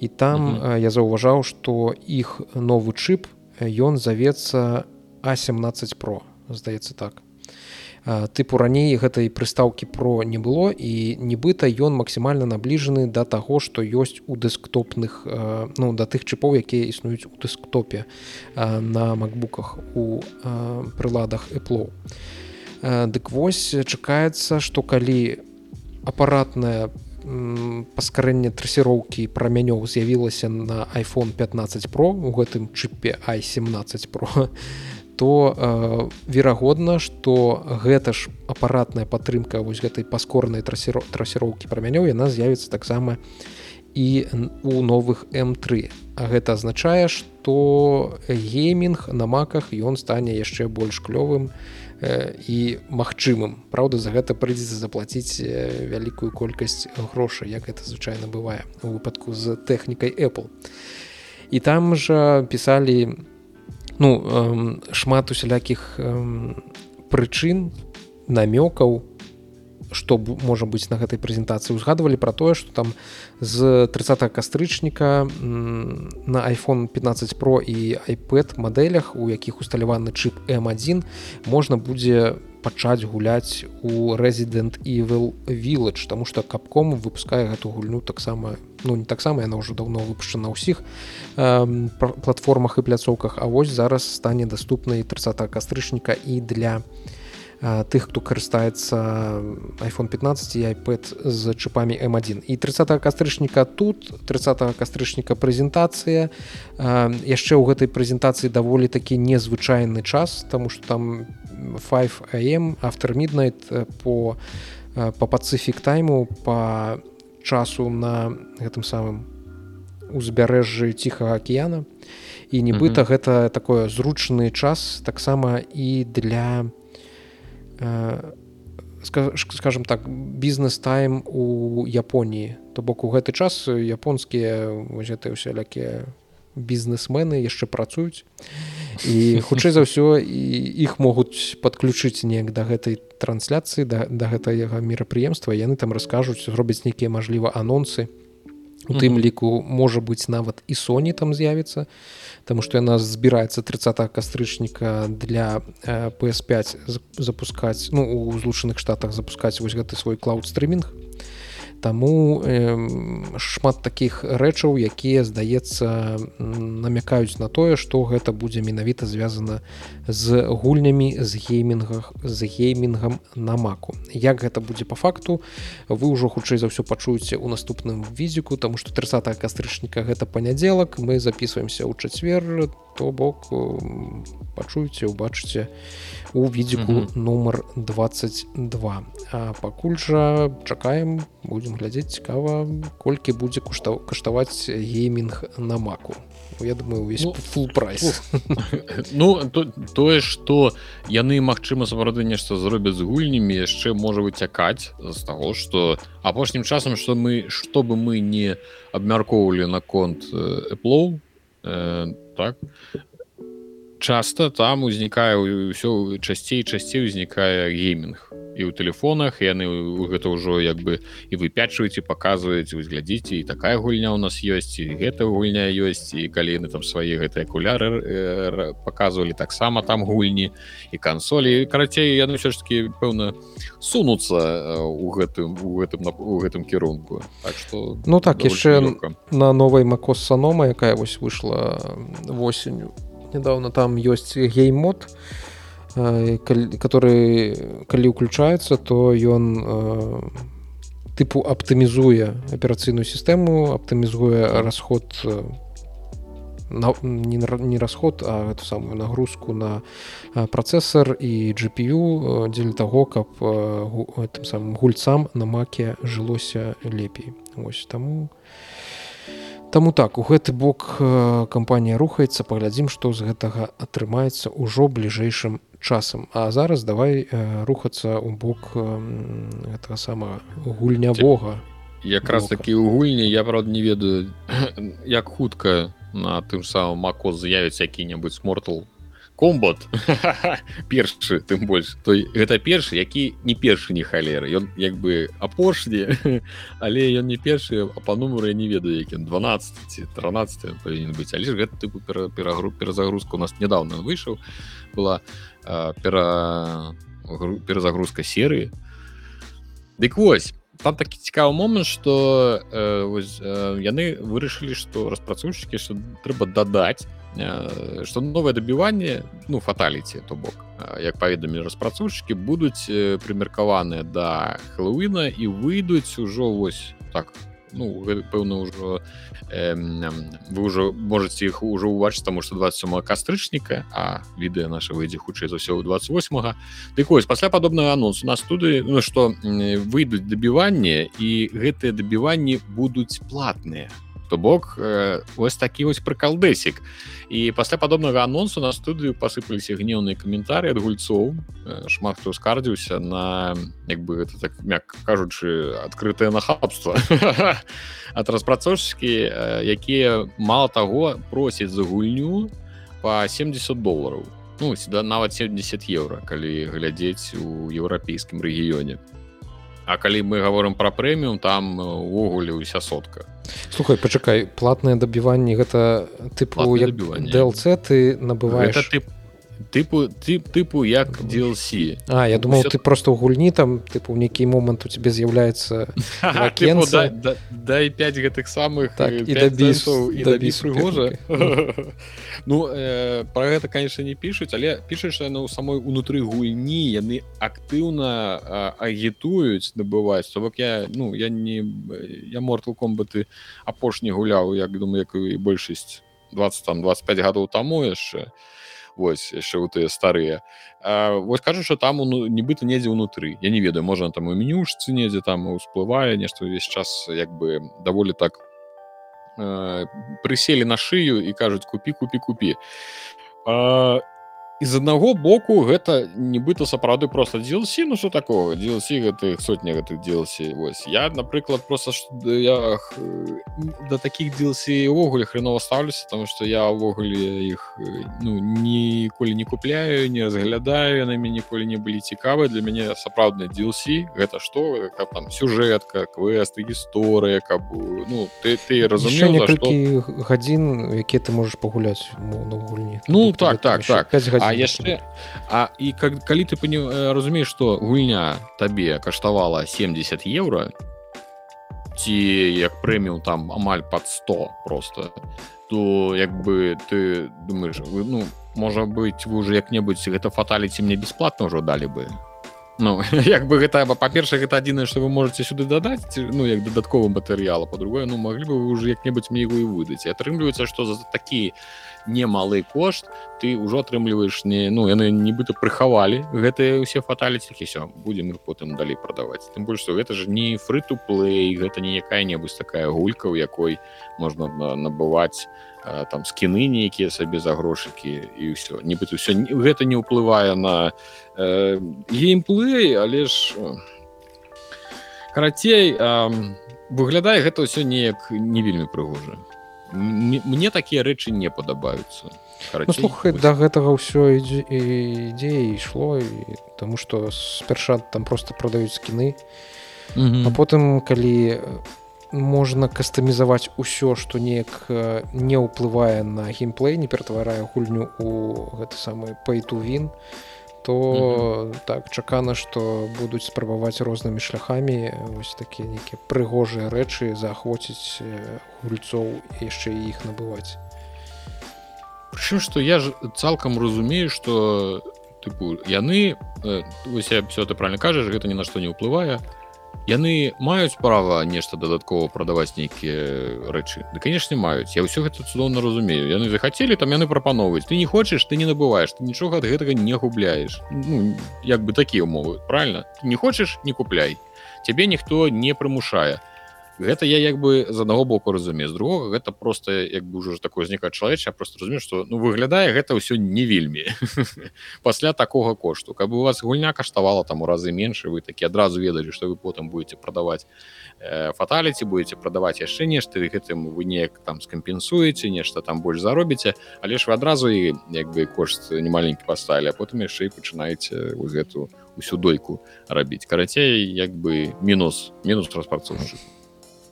і там mm -hmm. я заўважаў што іх новы чып ён завецца а17 про здаецца так тыпу раней гэтай прыстаўкі про не было і нібыта ён максімальна набліжаны да таго што ёсць у дэсктопных ну да тых чыпоў якія існуюць у дэсктопе на макбуках у прыладах эплоу дык вось чакаецца што калі апаратная паскарэнне трасіроўкі прамянёў з'явілася на iphone 15 про у гэтым чыпе i17 про то э, верагодна что гэта ж апаратная падтрымка вось гэтай паскорнай трасіро трасіроўкі прамянёў яна з'явіцца таксама і у новых м3 А гэта азначае что геймінг на маках ён стане яшчэ больш клёвым э, і магчымым. Праўда за гэта прыйдзецца заплаціць э, вялікую колькасць грошай як это звычайна бывае у выпадку з тэхнікай Apple. І там жа пісалі на ну эм, шмат усялякіх эм, прычын намёкаў што можа быць на гэтай прэзентацыі. Узгадывалі пра тое што там з 30 кастрычніка на iphone 15 про і iPad мадэлях у якіх усталяваны чып m1 можна будзе пачаць гуляць у resident evil village тому что капком выпускае гэту гульню таксама ну не таксама яна ўжо давно выпушчана ўсіх э, платформах і пляцоўках А вось зараз стане доступнай 30 кастрычніка і для для тых хто карыстаецца iphone 15 і iPad з чыпамі m1 і 30 кастрычніка тут 30 кастрычніка прэзентацыя. Яшчэ ў гэтай прэзентацыі даволі такі незвычайны час тому что там 5am автор midnight по по пацыфік тайму по часу на гэтым самым узбярэжжы ціхага акіяна і нібыта mm -hmm. гэта такое зручны час таксама і для для скажем так бізнес-тайм у Японіі то бок у гэты час японскія гэты усялякія бізнесмены яшчэ працуюць. і хутчэй за ўсё і іх могуць падключыць неяк да гэтай трансляцыі да, да гэтага мерапрыемства. Яны там раскажуць зробяць нейкія мажліва анонсы. У тым ліку можа быць нават і Соні там з'явіцца Таму што яна збіраецца 30 кастрычніка для PS5 запускаць ну у злучаных штатах запускаць вось гэты свой клауд-стрымінг Таму э, шмат такіх рэчаў, якія, здаецца, намякаюць на тое, што гэта будзе менавіта звязана з гульнямі з геймінгах з геймінгам на маку. Як гэта будзе па факту, вы ўжо хутчэй за ўсё пачуеце ў наступным візіку, таму што 30 кастрычніка гэта панядзелак, мы записываемся ў чацвер, то бок пачуеце, убачыце, у відзіку mm -hmm. нумар 22 а пакуль жа чакаем будзем глядзець цікава колькі будзе кушта каштаваць геймінг на маку. Я думаю увесь ну, full прайс. ну то, тое что яны магчыма сапраўды нешта зробяць з гульнямі яшчэ можа выцякаць з таго что апошнім часам что мы чтобы мы не абмяркоўвалі наконт Apple э, так часто там узнікае ўсё часцей часцей узнікае гейминг і ў тэлефонах яны гэта ўжо як бы і выпячваюць і паказваюць вы глядзіце і такая гульня у нас ёсць і гэта гульня ёсць і калі яны там свае гэтыя акуляры э, паказвалі таксама там гульні і кансолі. Карацей яны ўсё ж таки пэўна сунуцца у гэтым у гэтым у гэтым кірунку. Так что ну так яшчэ на новой макос санома якая вось выйшла восенню недавно там ёсць гейммод который калі ўключаецца то ён тыпу аптымізуе аперацыйную сістэму аптымізуе расход на, не, не расход а эту самую нагрузку на працэсор і GPU дзеля таго каб тым самым гульцам на маке жылося лепей. Ось таму Таму так у гэты бок кампанія рухаецца паглядзім што з гэтага атрымаецца ўжо бліжэйшым часам. А зараз давай рухацца ў бок гэтага сама гульнявога якраз такі ў гульні я правда не ведаю як хутка на тым самым мако з'явіцца які-небудзь мортал комбат. Першы тым больш той гэта першы які не першы не халеры ён як бы апошні але ён не першы а па нумару я не ведаю які 12 13 павінен быць. Але ж гэта тыпу перагру перазагрузка у нас недавно выйшаў. Была пера перазагрузка серыі. Дык вось там такі цікавы момант что э, э, яны вырашылі што распрацоўшчыкі што трэба дадаць что новое добіванне ну фаталіці то бок. Як паведамі распрацоўшчыкі будуць прымеркаваныя да хэллоуіна і выйдуць ужо вось так ну пэўна ўжо э, вы ўжо можете іх ужо ўбачыць таму что 27 кастрычніка а відэа наша выйдзе хутчэй за ўсё 28 дык вось пасля падобнага анонсу на студыі ну што выйдуць дабіванне і гэтыя дабіванні будуць платныя то бок э, ось такі вось прыкалдэсік і пасля падобнага анонсу на студыю пасыпаліся гнеўныя каментары ад гульцоў. Э, шмат хто скардзіўся на як бы это так мяк кажучы адкрытае нахабства. Ад распрацоўшчыкі э, якія мало таго просяць за гульню по 70 долларов ну сюда нават 70 еўра калі глядзець у еўрапейскім рэгіёне А калі мы говорим про прэміум там увогуле ўся сотка. Слухай пачакай платнае дабіванне гэта тыпу DLC ты набываешь ты тыпу тып тыпу як DLC А я думал Усё... ты просто ў гульні там тыпу нейкі момант у тебе з'яўляецца дай 5 гэтых самых так, і прыгожа Ну э, про гэта конечно не пішуць але пішаш яны ў самой унутры гульні яны актыўна агітуюць набываць то бок я ну я не я мортал комбаты апошні гуляў як думаю як і большасць 20 там 25 гадоў таму яшчэ вось яшчэ у тыя старыя вось кажу что там ну, нібыта недзе ўнутры я не ведаю можа там у менюшцы недзе там усплывае нешта увесь час як бы даволі так э, прыселі на шыю і кажуць купі купі купі а з аднаго боку гэта нібыта сапраўды просто DLC ну что такого? DLC гэтых сотня гэтых DLC Вось. Я напрыклад просто я да таких DLC увогуле хреново ставлюся тому что я увогуле іх ну ніколі не купляю не разглядаю яны мяне ніколі не былі цікавы для мяне сапраўдны DLC гэта что каб там сюжэтка квесты гісторыя каб ну ты ты некалькі што... гадзін якія ты можешь пагуляць на гульні. Ну так так так. 5 гадзін яшчэ А і как, калі ты пані, разумееш што гульня табе каштавала 70 еўра ці як прэміум там амаль под 100 просто то як бы ты думаешь вы ну можа быть вы уже як-небудзь гэта фаталіці мне бесплатно ўжо далі бы. Ну як бы гэта па-перша гэта адзінае што вы можете сюды дадаць ну як дадатковы матэрыяла по-другое ну маглі бы вы уже як-небудзь мне его і выдаць. Атрымліваецца што за такі немалы кошт ты ўжо атрымліваеш не ну яны нібыта прыхавалі гэтыя ўсе фаталіціхі все будем их потым далей прадаваць. Тым больш што гэта ж не фрыту плей гэта не якая-небудзь такая гулька у якой можна набываць там скіны нейкія сабе за грошыкі і ўсё. Нібыта ўсё гэта не ўплывае на э, геймплей але ж карацей э, выглядае гэта ўсё неяк не вельмі прыгожа мне такія рэчы не падабаюцца ну, слухай да гэтага ўсё ідзе ішло і тому что спярша там просто прадаюць скіны mm -hmm. а потым калі можна кастамізаваць усё што неяк не ўплывае на геймплей не ператварае гульню у гэты самы пейтувін то mm -hmm. так чакана што будуць спрабаваць рознымі шляхамі вось такія нейкія прыгожыя рэчы заахвоціць гульцоў яшчэ іх набываць Прычым што я ж цалкам разумею што тыпу яны э, все ты правильно кажаш гэта ні на што не ўплывае яны маюць права нешта дадаткова прадаваць нейкія рэчы? Да канешне маюць. Я ўсё гэта цудоўна разумею. Яны захацелі там яны прапановваюць ты не хочаш ты не набываеш ты нічога ад гэтага не губляеш. Ну, як бы такія умовы правильно не хочаш не купляй. Цябе ніхто не прымушае гэта я як бы з аднаго боку разумею з другога гэта просто як бы ўжо такое знікае чалавеча просто разумею што ну выглядае гэта ўсё не вельмі. Пасля такога кошту. Каб у вас гульня каштавала там у разы менш вы такі адразу ведалі што вы потым будете прадаваць э, фаталіці будете прадаваць яшчэ нешта гэтым вы неяк там скампенсуеце нешта там больш заробіце але ж вы адразу і як бы кошт немаленькі паставілі а потым яшчэ і пачынаеце вы гэту усю дойку рабіць. Карацей як бы мінус мінус распрацоўчы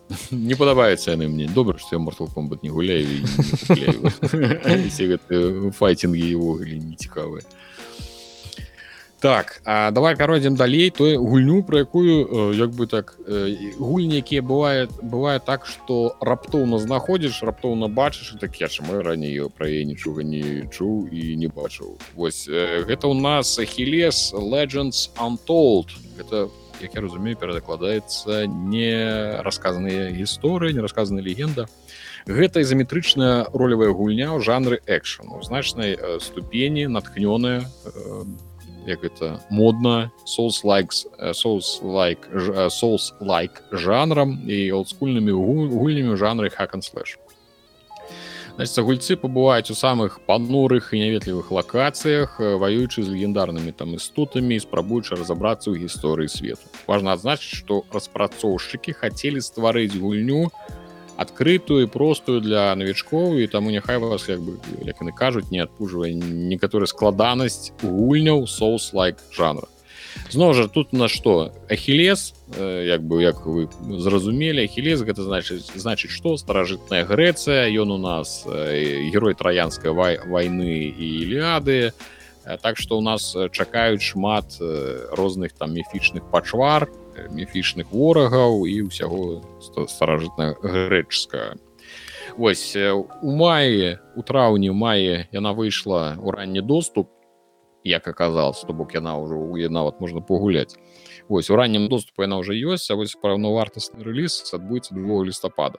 не падабаецца яны мне. Добра што я мортал комбат не гуляю файтинги увогуле не цікавыя так а давай пяройдзем далей. Той гульню про якую як бы так гульні якія бывает бывае так что раптоўна знаходзіш раптоўна бачыш так я чаму раней пра яе нічога не чуў і не бачыў вось гэта у нас хілес legends untold. Это як я разумею перадакладаецца не расказаныя гісторыі не расказана легенда. Гэта ізаметрычная ролевая гульня ў жанры экшн. У значнай ступені натхнёная як это модна соус лайкс соус лайк соус лайк жанрам і олдскульнымі гульнямі жанры хакан слэш значит гульцы пабываюць у самых панурых і няветлівых лакацыях ваюючы з легендарнымі там істотамі спрабуючы разаобрацца ў гісторыі свету важно адзначыць что распрацоўшчыкі хацелі стварыць гульню адкрытую простую для навічкоў і таму няхай вас як бы як яны кажуць не адпужвае некаторы складанасць гульняў соус лайк жанра зноў жа тут на што ахілес як бы як вы зразумелі ахілес гэта значыць значыць што? Старажытная Грэцыя ён у нас герой траянскай вай войны і іліады так што ў нас чакаюць шмат розных там міфічных пачвар міфічных ворагаў і ўсяго старажытна грэчская Вось у маі у траўні мае яна выйшла ў ранні доступ як аказалось то бок яна ўжо у нават можна пагуляць. Ось у раннім доступу яна уже ёсць а вось паўнавартасны рэліз адбудзецца 2 лістапада.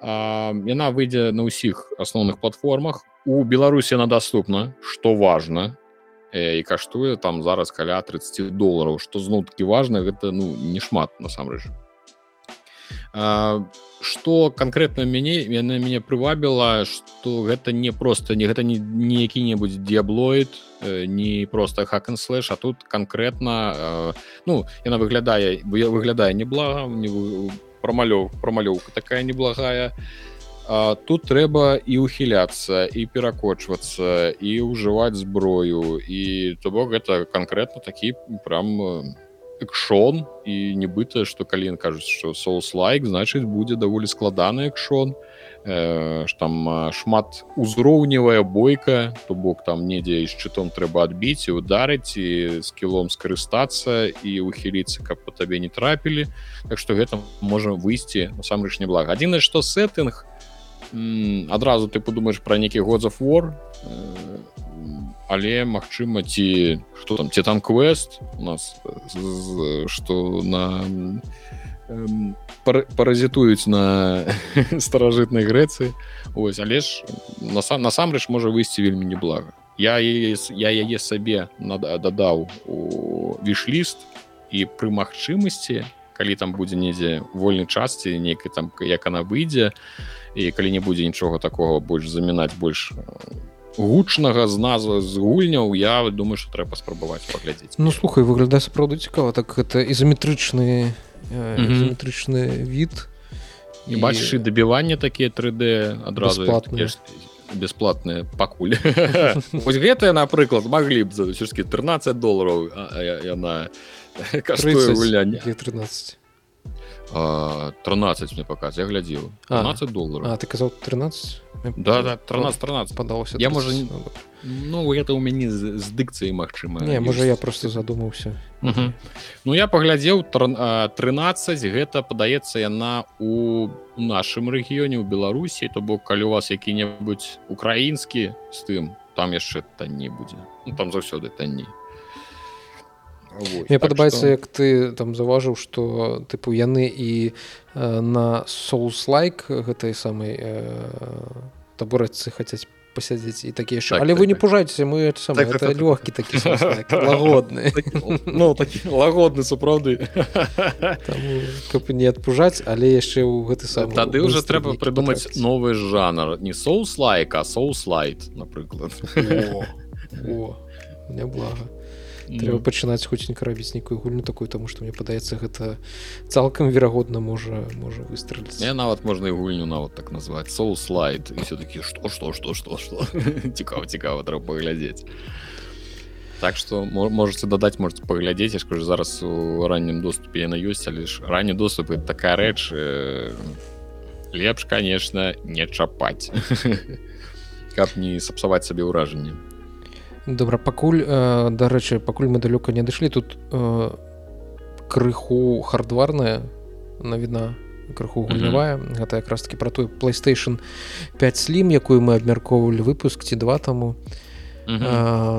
Яна выйдзе на ўсіх асноўных платформах. У беларусі она доступна что важно і каштуе там зараз каля 30 долларов что зноў таки важно гэта ну не шмат насамрэч что конкретно мяне яна мяне прывабіла что гэта не просто не гэта не, не які-небудзь диаблоид не просто хакен слэш а тут конкретно ну яна выглядае выглядае неблага не промалёў промалёўка такая неблагая. А тут трэба і ухіляцца і перакочвацца і ўжываць зброю і то бок гэта конкретно такі прям не экшон і нібыта што калі кажуць што соус лайк значыць будзе даволі складаны экшон. Э, там шмат узроўневая бойка то бок там недзе і шчытом трэба адбіць і ударыць і з кілом скарыстацца і ухіліцца каб по табе не трапілі Так што гэта можа выйсці насамрэч не блага адзінае што сеттынг адразу ты падумаеш пра нейкі год за фор але магчыма ці что там ці там квест у нас что на паразітуюць на старажытнай грэцыі. Ось але ж насам насамрэч можа выйсці вельмі неблага. Я я яе сабе дадаў у вішліст і пры магчымасці калі там будзе недзе вольнай частці нейкай там як она выйдзе і калі не будзе нічога такого больш замінаць больш гучнага з назвы з гульняў я думаю что трэба спрабаваць паглядзець. Ну слухай выглядае сапраўды цікава так это ізаметрычны ізаметрычны від і бачыш і дабіванне такія 3d адразу бесплатныя. пакуль. Вось гэтыя напрыклад маглі б за ўсё-кі 13 долларов яна гуляння. 13 а, 13 мне показ я глядзеў 13 долларов. А ты казаў 13 да да 13 13 падалося я можа не Ну это у мяне з, з дыкцыяй Мачыма Не можа я просто задумаўся Ну я паглядзеў 13 гэта падаецца яна у нашым рэгіёне ў Беларусі то бок калі у вас які-небудзь украінскі з тым там яшчэ танней будзе ну, там заўсёды танней Мне так падабаецца што... як ты там заўважыў што тыпу яны і э, на соус-лайк гэтай самай э, табурацы хацяць пасядзець і такі яшчэ так, але так, вы не так. пужайцеся мы сам так, так, лёгкі такі лагодны ну такі лагодны сапраўды каб не адпужаць але яшчэ ў гэты сам тады ўжо трэба прыдумаць новы жанр. Не соус лайка соус лайт напрыклад няблага трэба пачынаць хуценька рабіць нейкую гульню такую таму што мне падаецца гэта цалкам верагодна можа можа выстраліць. Я нават можна і гульню нават так назваць. Соу слайд і все-таки што што што што што? Цікава цікава трэба паглядзець. Так что можете дадаць можете паглядзець я скажу зараз у раннім доступе яна ёсць але ж ранні доступы такая рэч э, лепш конечно не чапаць. Каб не сапсаваць сабе ўражанне добра пакуль э, дарэчы пакуль мы далёка не дышлі тут э, крыху хардварная навіна крыху гульнявая. Mm -hmm. гэта якраз таки про той playstation 5 слім якую мы абмяркоўвалі выпуск ці два таму.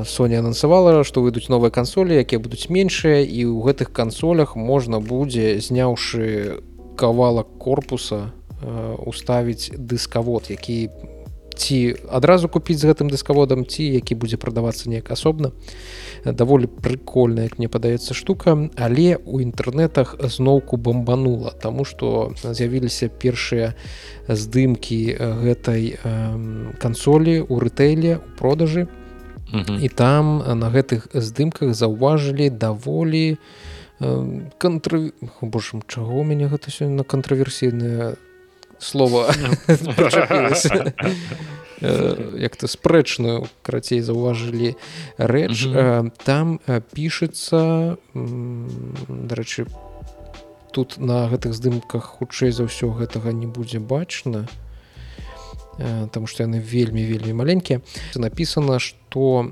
Соня анансавала што выйдуць новыя кансолі якія будуць меншыя і ў гэтых кансолях можна будзе зняўшы кавалак корпуса уставіць дыскавод які ці адразу купіць з гэтым дыскаводам ці які будзе прадавацца неяк асобна. Даволі прыкольная як мне падаецца штука але у інтэрнетах зноўку бомбанула Таму што з'явіліся першыя здымкі гэтай кансолі у рытэле у продажы. І там на гэтых здымках заўважылі даволі контр божам чаго у мяне гэта сёння на кантраверсійная слова як то спрэчную карацей заўважылі рэч там пішацца дарэчы тут на гэтых здымках хутчэй за ўсё гэтага не будзе бачна там што яны вельмі вельмі маленькія. Написано что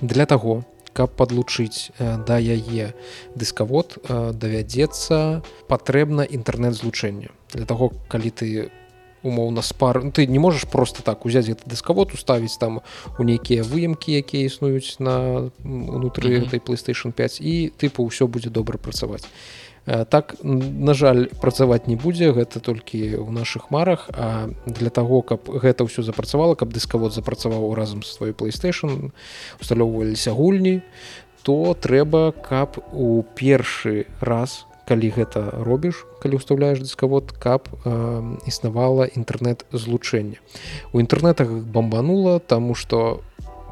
для таго каб подлучыць э, да яе дыскавод э, давядзецца патрэбна інтэрнэт-злучэнне для того калі ты умоўна спар ну, ты не можаш просто так узяць гэты дыскавод уставіць там у нейкія выемкі якія існуюць на унутры mm -hmm. этой playstation 5 і тыпу ўсё будзе добра працаваць так на жаль працаваць не будзе гэта толькі ў наших марах. А для того каб гэта ўсё запрацавала каб дыскавод запрацаваў разам з свой playstation усталёўваліся гульні то трэба каб у першы раз калі гэта робіш калі ўстаўляеш дыскавод каб э, існавала інтэрнэт-злучэнне. У інтэрнетах бомбанула тому что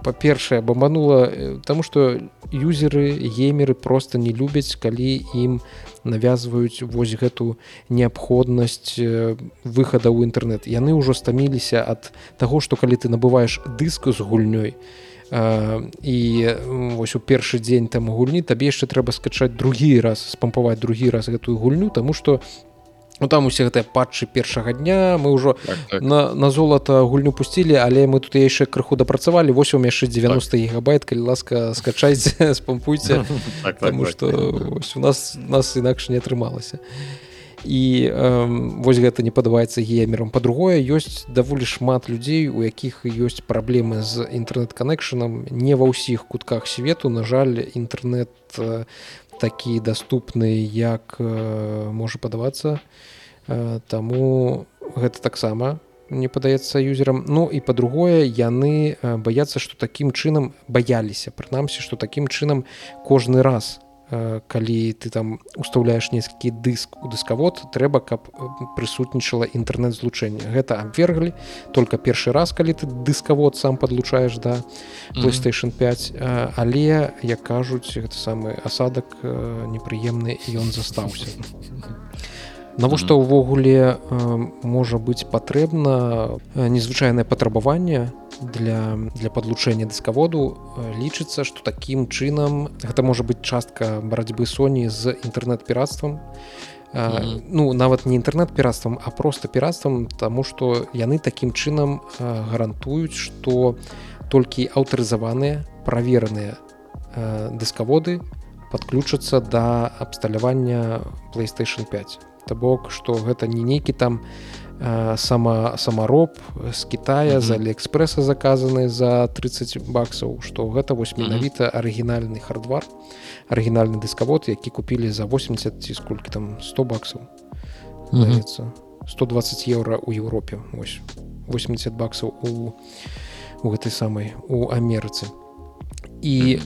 па-першае бомбанула э, таму што юзеры геймеры просто не любяць калі ім навязваюць вось гэту неабходнасць э, выхада ў інтэрнэт. Яны ўжо стаміліся ад таго што калі ты набываеш дыску з гульнёй і вось у першы дзень там гульні табе яшчэ трэба скачаць другі раз спампаваць другі раз гэтую гульню тому что у Ну там усе гэтыя патчы першага дня мы ўжо так, так. на, на золата гульню пусцілі але мы тут яшчэ крыху дапрацавалі вось у яшчэ 90 так. гигабайт калі ласка скачайце спампуйце так, так, что так. у нас нас інакш не атрымалася і э, вось гэта не падабаецца геймерам па-другое ёсць даволі шмат людзей у якіх ёсць праблемы з інтэрнэт-канекшанам не ва ўсіх кутках свету на жаль інтэрнет э, такі даступны як э, можа падавацца э, таму гэта таксама не падаецца юзерам. Ну і па-другое яны э, баяцца што такім чынам баяліся прынамсі што такім чынам кожны раз калі ты там устаўляеш нейкі дыск у дыскавод трэба каб прысутнічала інтэрнэт-злучэнне гэта абверглі только першы раз калі ты дыскавод сам подлучаеш да playstation 5 але як кажуць гэта самы асадак непрыемны ён застаўся навошта ўвогуле можа быць патрэбна незвычайнае патрабаванне для для падлучэння дыскаводу? Лічыцца што такім чынам гэта можа быць частка барацьбы Соні з інтэрнэт-піратствам. Ну нават не інтэрнэт-піратствам а просто піратствам тому што яны такім чынам гарантуюць што толькі аўтарызаваныя правераныя дыскаводы подключацца да абсталявання playstation 5 то бок што гэта не нейкі там сама самароб з Китая з алиэкспрэса заказаны за 30 баксаў што гэта вось менавіта арыгінальны хардвар арыгінальны дыскавод які купілі за 80 ці сколькі там 100 баксаў. Даецца 120 еўра ў Еўропе ось 80 баксаў у у гэтай самай у Амерыцы. І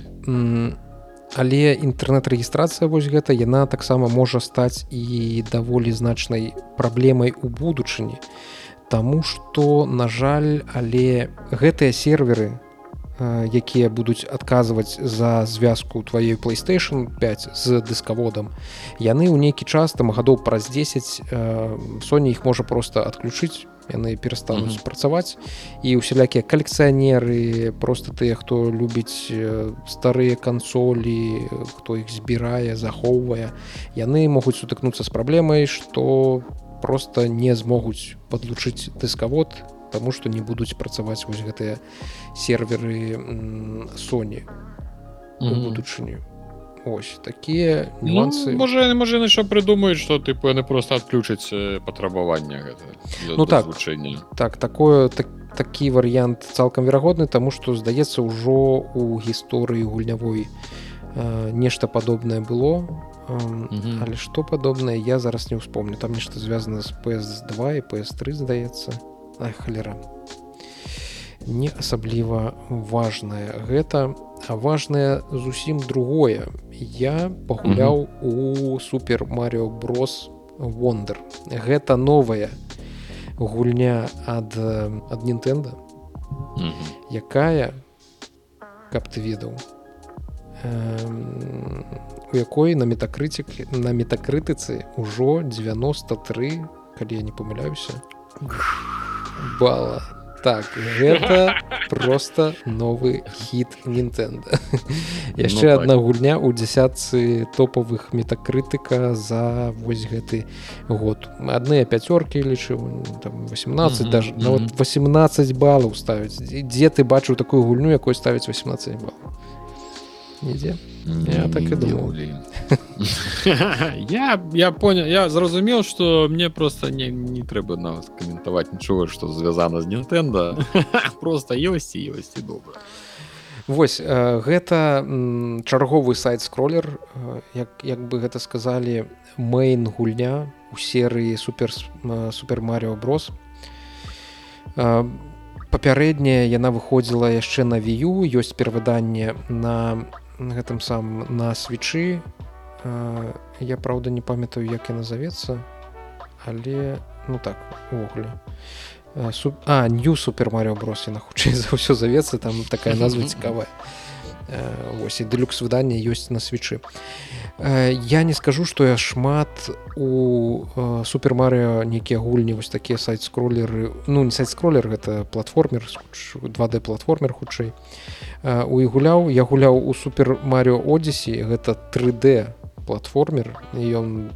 але інтэрнэт-рэгістрацыя вось гэта яна таксама можа стаць і даволі значнай праблемай у будучыні. Таму што на жаль але гэтыя серверы якія будуць адказваць за звязку тваёй playstation 5 з дыскаводам яны ў нейкі час там гадоў праз 10 Соня іх можа просто адключыць яны перастануць mm -hmm. працаваць і ўсялякія калекцыянеры просто тыя хто любіць старыя кансолі хто іх збірае захоўвае яны могуць сутыкнуцца з праблемай што просто не змогуць падлучыць дыскавод Таму што не будуць працаваць вось гэтыя серверы Sony будучыню. Ось такія нюансы ну, можа можа яшчэ прыдумаюць што тыпу яны просто адключаць патрабавання гэта ну так. вучэння так такое так, такі варыянт цалкам верагодны таму што здаецца ўжо у гісторыі гульнявой э, нешта падобнае было mm -hmm. але што падобнае я зараз не ўспомню там нешта звязана з PS2 і PS3 здаецца халера. Не асабліва важное гэта а важное зусім другое я пагуляў mm -hmm. у супер Марио брос Вондер гэта новая гульня ад ад Нтэнда mm -hmm. якая каб ты ведаў у якой на метакрытик на метакрытыцы ўжо 93 калі я не памыляюся бала так гэта просто новы хіт Нтэнда яшчэ ну, одна так. гульня ў дзясятцы топавых метакрытыка за вось гэты год. Адныя пяцёркі лічыў 18 mm -hmm, даже mm -hmm. 18 балаў ставіць дзе ты бачыў такую гульню якой ставіць 18 балаў? Нідзе я так і думал. я я понял я зразумеў что мне просто не не трэба на вас каментаваць нічога что звязана з Нтэнда просто ёсць і ёсць і добра Вось гэта чарговы сайт скроллер як як бы гэта сказалі мэйн гульня у серыі супер супер Марио брос. Папярэдняя яна выходзіла яшчэ на вію ёсць перавыданне на гэтым сам на свечы я праўда не памятаю як я назовецца але ну так увогуле Су... а нью супер Марио брос на хутчэй за ўсё завецца там такая назва цікавая ось і дэлюкс выданне ёсць на свечы я не скажу што я шмат у супер Марыо нейкія гульні вось такія сайт скроллеры ну не сайт скроллер гэта платформер 2d платформер хутчэй у і гуляў я гуляў у супер Марио Одесі гэта 3d платформер ён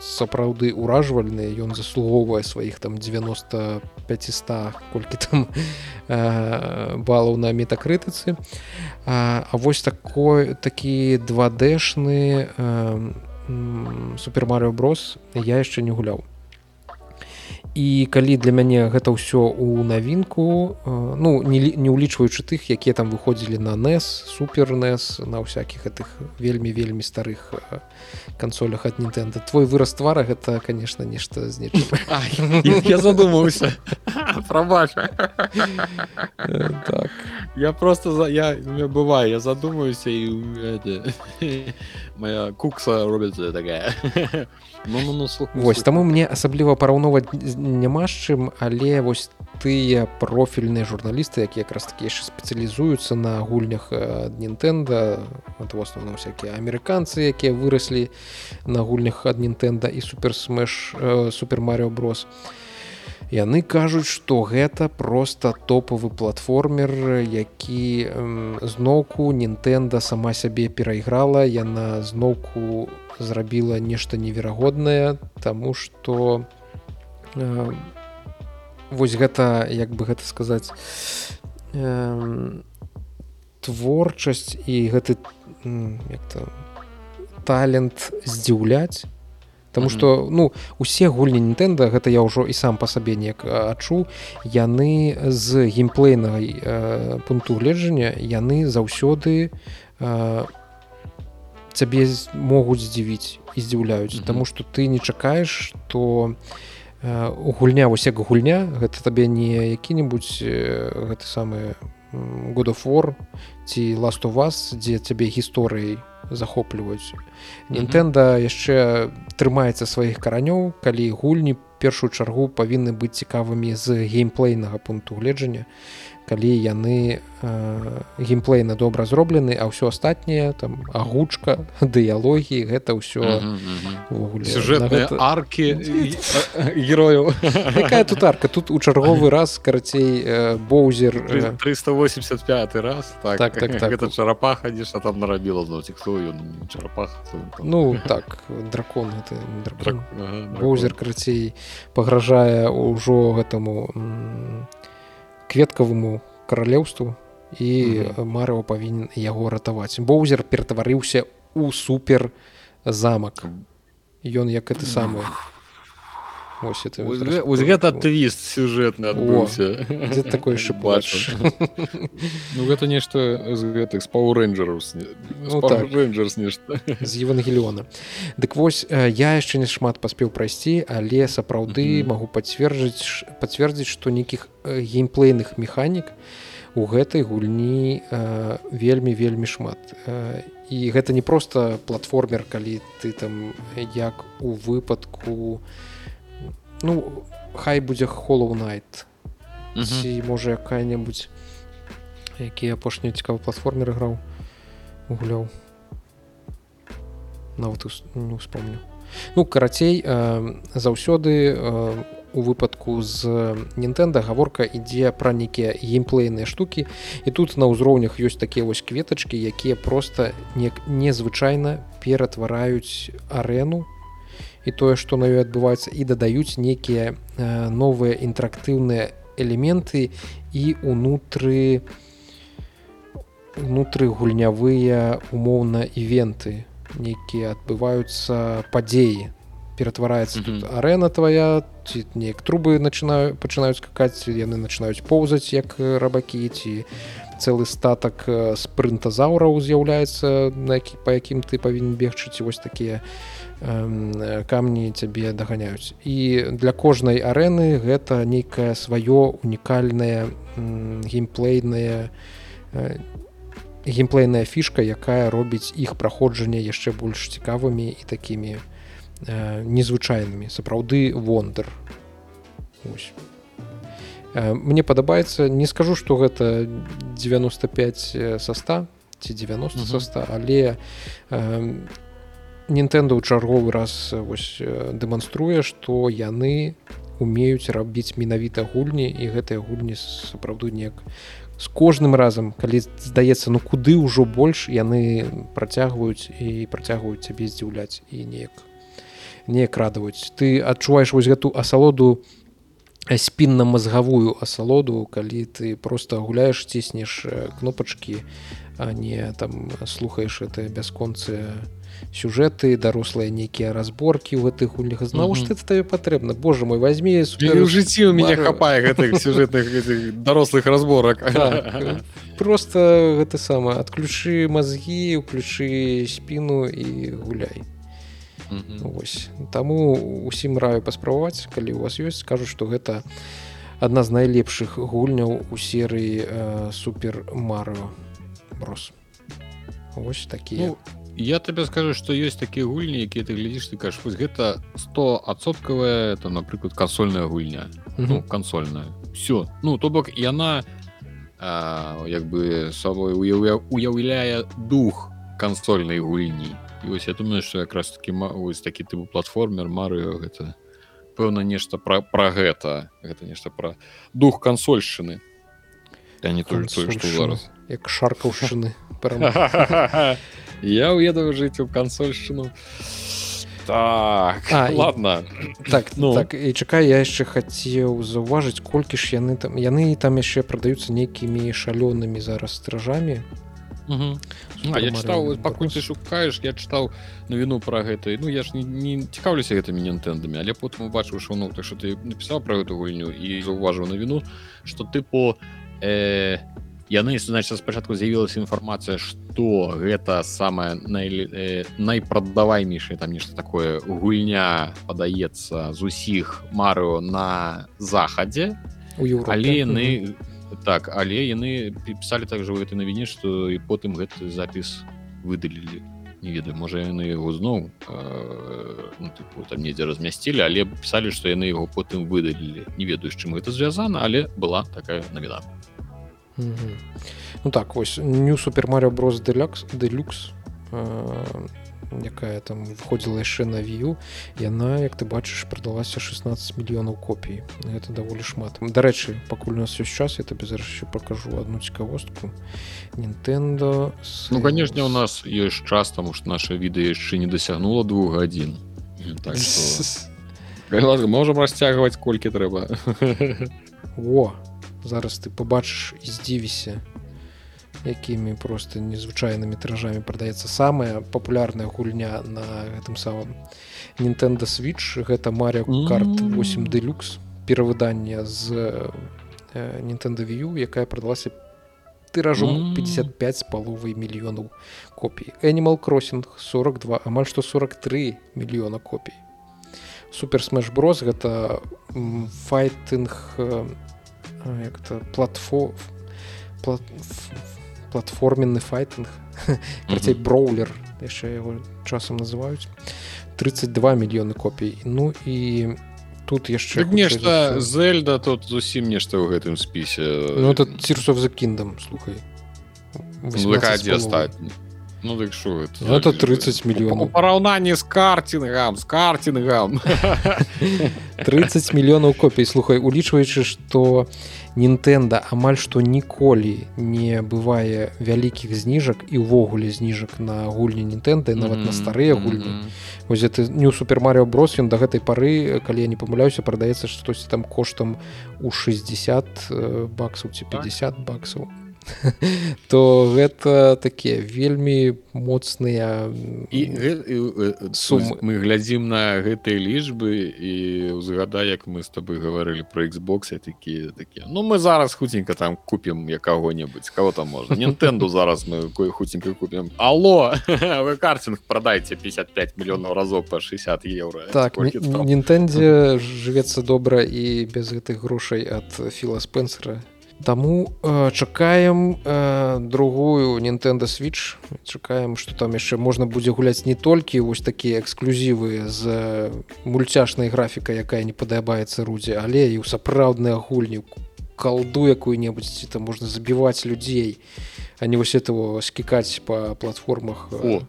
сапраўды ўражвальны ён заслугоўвае сваіх там 90 500 колькі там э, балаў на метакрытыцы. А, а вось такой такі 2дэшны э, супермарыо брос я яшчэ не гуляў і калі для мяне гэта ўсё у навінку ну не, не ўлічваючы тых якія там выходзілі на нес супер нес на ўсякіх гэтых вельмі вельмі старых кансолях ад Нтэнда твой выраз твара гэта конечно нешта з нечым. Я задумаўся. Прабача так. Я просто за я бываю я задумаюся і моя кукса робіцца такая. Ну, ну, ну, слух, вось таму мне асабліва параўноўваць няма з чым але вось тыя профільныя журналісты якія якраз такі яшчэ спецыялізуюцца на гульнях ад Нінтэнда в основном всякие амерыканцы якія выраслі на гульнях ад Нінтэнда і суперсмеш супер Марио брос яны кажуць што гэта просто топавы платформер які зноўку Нінтэнда сама сябе перайграла яна зноўку зрабіла нешта неверагоднае таму што у вось гэта як бы гэта сказаць э, творчасць і гэты то талент здзіўляць Таму што mm -hmm. ну усе гульні Нтэнда гэта я ўжо і сам па сабе неяк адчу яны з геймплейнага э, пункту гледжання яны заўсёды э, цябе могуць здзівіць і здзіўляюць mm -hmm. Таму што ты не чакаеш то Э, гульня вось як гульня гэта табе не які-небудзь гэты самы годофор ці ласту вас дзе цябе гісторыяй захопліваюць. Нтэнда яшчэ трымаецца сваіх каранёў калі гульні першую чаргу павінны быць цікавымі з геймплейнага пункту гледжання калі яны э, геймплейна добра зроблены а ўсё астатняе там агучка дыялогі гэта ўсё сюжэтныя гэта... аркі герояў. Якая тут арка? Тут у чарговы раз карацей э, боузер 385 раз так, так, так, так. гэта чарапаха дзе там нарабіла зноў ён чарапах ну так дракон гэта дракон. Ага, боузер карацей пагражае ўжо гэтаму кветкаваму каралеўству і марыва павінен яго ратаваць. Боузер ператварыўся у супер замак. Ён як это самы Ось это ось, ось гэта твіст сюжэтны адбыўся такой яшчэ бачу. Ну гэта нешта з гэтых спаўрэнджераў ну, так. нешта. З евангеліона. Дык вось я яшчэ не шмат паспеў прайсці але сапраўды mm -hmm. магу пацверджыць пацвердзіць што нейкіх геймплейных механік у гэтай гульні э, вельмі вельмі шмат. І гэта не просто платформер калі ты там як у выпадку у ну хай будзе холлоу найт ці можа якая-небудзь які апошні цікавы платформер граў гуляў. Нават не успомню. Ну карацей э, заўсёды э, у выпадку з нінтэнда гаворка ідзе пра нейкія геймплейныя штукі. І тут на ўзроўнях ёсць такія вось кветачкі якія просто не незвычайна ператвараюць арэну і тое што на ёй адбываецца і дадаюць нейкія э, новыя інтэрактыўныя элементы і унутры унутры гульнявыя умоўна івенты нейкія адбываюцца падзеі ператвараецца mm -hmm. тут арэна твоя ці неяк трубы начинаю пачынаюць скакаць яны начинаюць поўзаць як рабакі ці цэлы статак спрынтазаўраў з'яўляецца на які па якім ты павінен бегчы ці вось такія камні цябе даганяюць. І для кожнай арэны гэта нейкае сваё унікальнае геймплейная геймплейная фішка якая робіць іх праходжанне яшчэ больш цікавымі і такімі незвычайнымі. Сапраўды вондар мне падабаецца не скажу што гэта 95 са 100 ці 90 са 100 але Нтэнда ў чарговы раз вось дэманструе што яны умеюць рабіць менавіта гульні і гэтыя гульні сапраўду неяк з кожным разам калі здаецца ну куды ўжо больш яны працягваюць і працягваюць цябе здзіўляць і неяк неяк радаваць. Ты адчуваеш вось гэту асалоду спінна-мазгавую асалоду калі ты просто гуляеш ціснеш кнопачкі а не там слухаеш это бясконцы сюжэты дарослыя нейкія разборкі ў гэтых гульнях зноў ж ты табе патрэбна? Боже мой возьми у жыцці у мяне хапае гэтых сюжэтных дарослых разборак. Так. просто гэта сама адключы мазгі уключы спіну і гуляй. Вось. Таму усім раю паспрабаваць калі у вас ёсць скажу што гэта адна з найлепшых гульняў у серыі э, супер марыо брос Вось такія. Ну, я табе скажу што ёсць такія гульні якія ты глядзіш ты кажаш вось гэта 100адсоткавая это напрыклад кансольная гульня ну, кансольная все ну то бок яна як бы сабой уяўляе дух кансольнай гульні. І вось я думаю что якраз таки вось такі тыпу платформер марыо гэта пэўна нешта пра пра гэта. Гэта нешта пра дух кансольшчыны я не то зараз як шаркаўшчыны я уеду жыць у кансольшчыну так а, ладно. І, так ну. так і чакай я яшчэ хацеў заўважыць колькі ж яны там яны там яшчэ прадаюцца нейкімі шалёнымі зараз стражамі ну, я чытаў пакуль ты шукаеш я чытаў навіну пра гэта ну я ж не, не цікаўлюся гэтымі нінтэндамі але потым убачыў що ну так что ты напісаў пра гэту гульню і заўважыў навіну что тыпу э, яны значит спачатку з'явілася інфармацыя что гэта самая най, э, найпрадаваймейшая там нешта такое гульня падаецца з усіх марыо на захадзе але яны так але яны пісалі так же гэтай навіне что і потым гэты запіс выдалілі не ведаю можа яны яго зноў э, ну, типу, там недзе размясцілі але пісалі што яны яго потым выдалілі не ведаю з чым гэта звязана але была такая навіна Ну так вось new супер Марио брос делюкс делюкс якая там выходзіла яшчэ на вію яна як ты бачыш прадалася 16 мільёнаў копій. Это даволі шмат дарэчы пакуль у нас ёсць час я табе зараз еще покажу одну цікавостку. Нтендо с... Ну конечно у нас ёсць час таму что наше відэо яшчэ не дасягнула двух гадзін так что... можем расцягваць колькі трэба о зараз ты побачыш і здзівіся якімі просто незвычайнымі тыражамі прадаецца самая папулярная гульня на гэтым самым Nintendo switch. Гэта Марио карт 8 делюкс перавыданне з Nintendo view якая прадалася тыражом 55 з паловай мільёнаў копій. Animal crossing 42 амаль што 43 мільёна копій. Суперсмеш брос гэта файтынг як-то платфо плат... платформенны файтинг. Карцей броулер яшчэ яго часам называюць 32 мільёны копій ну і тут яшчэ нешта зельда тут зусім нешта ў гэтым спісе ну это цірсов за кіндам слухай. Стаць Ну дык шо это это 30 мільёнаў параўнанні з картингам з картингам 30 мільёнаў копій. Слухай улічваючы што Нінтэнда амаль што ніколі не бывае вялікіх зніжак і ўвогуле зніжак на гульні Нінтэнды нават на старыя гульні. Вось ты не супер Марыо брос ён да гэтай пары калі я не памыляюся прадаецца штосьці там коштам у 60 э, баксаў ці 50 баксаў то гэта такія вельмі моцныя і сумы. мы глядзім на гэтыя лічбы і узгада як мы з табой гаварылі про Xbox такія такія Ну мы зараз хуценька там купім я каго-небудзь кого там можна Нтэнду зараз мы кое хуценька купім. Алло вы картинг прадайце 55 мільёнаў разоў по 60 евро так Нтэндзе жывецца добра і без гэтых грошай ад філа спенсера Таму э, чакаем э, другую Nintendo switch. Чакаем что там яшчэ можна будзе гуляць не толькі вось такія эксклюзівы з мульцяшнай графікай якая не падабаецца рудзе але і ў сапраўдныя гульню калду якую-небудзь ці там можна забіваць людзей а не вось этого скікаць по платформах о,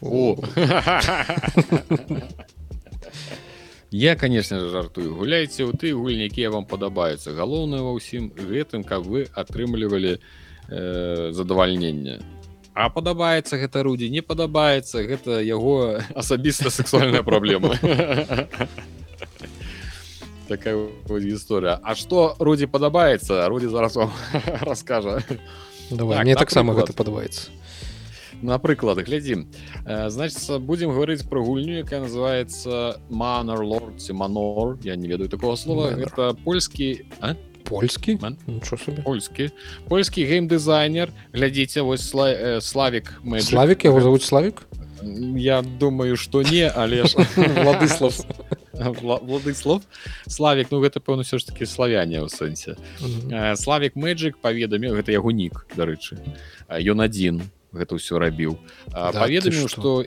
о. Я конечно же жартую. Гуляйце у ты гульні якія вам падабаюцца. Галоўнае ва ўсім гэтым каб вы атрымлівалі э, задавальненне. А падабаецца гэта рудзі не падабаецца гэта яго асабіста сексуальная праблема. Такая гісторыя. А што рудзі падабаецца рудзі зараз вам раскажа. Давай, так, мне таксама гэта падабаецца напрыклад глядзім значится будем говорить про гульню якая называется манор лорд манор я не ведаю такого слова. Manor. это польскі польскі польскі польскі геймдызайнер глядзіце вось сла э, славик мы славик его зовут славик я думаю что не але владыслав владыслав славик ну гэта пэўна все ж таки славяне ў сэнсе славик мэджик паведаміў гэта яго нік дарэчы ён адзін гэта ўсё рабіў. Да, паведаміў што?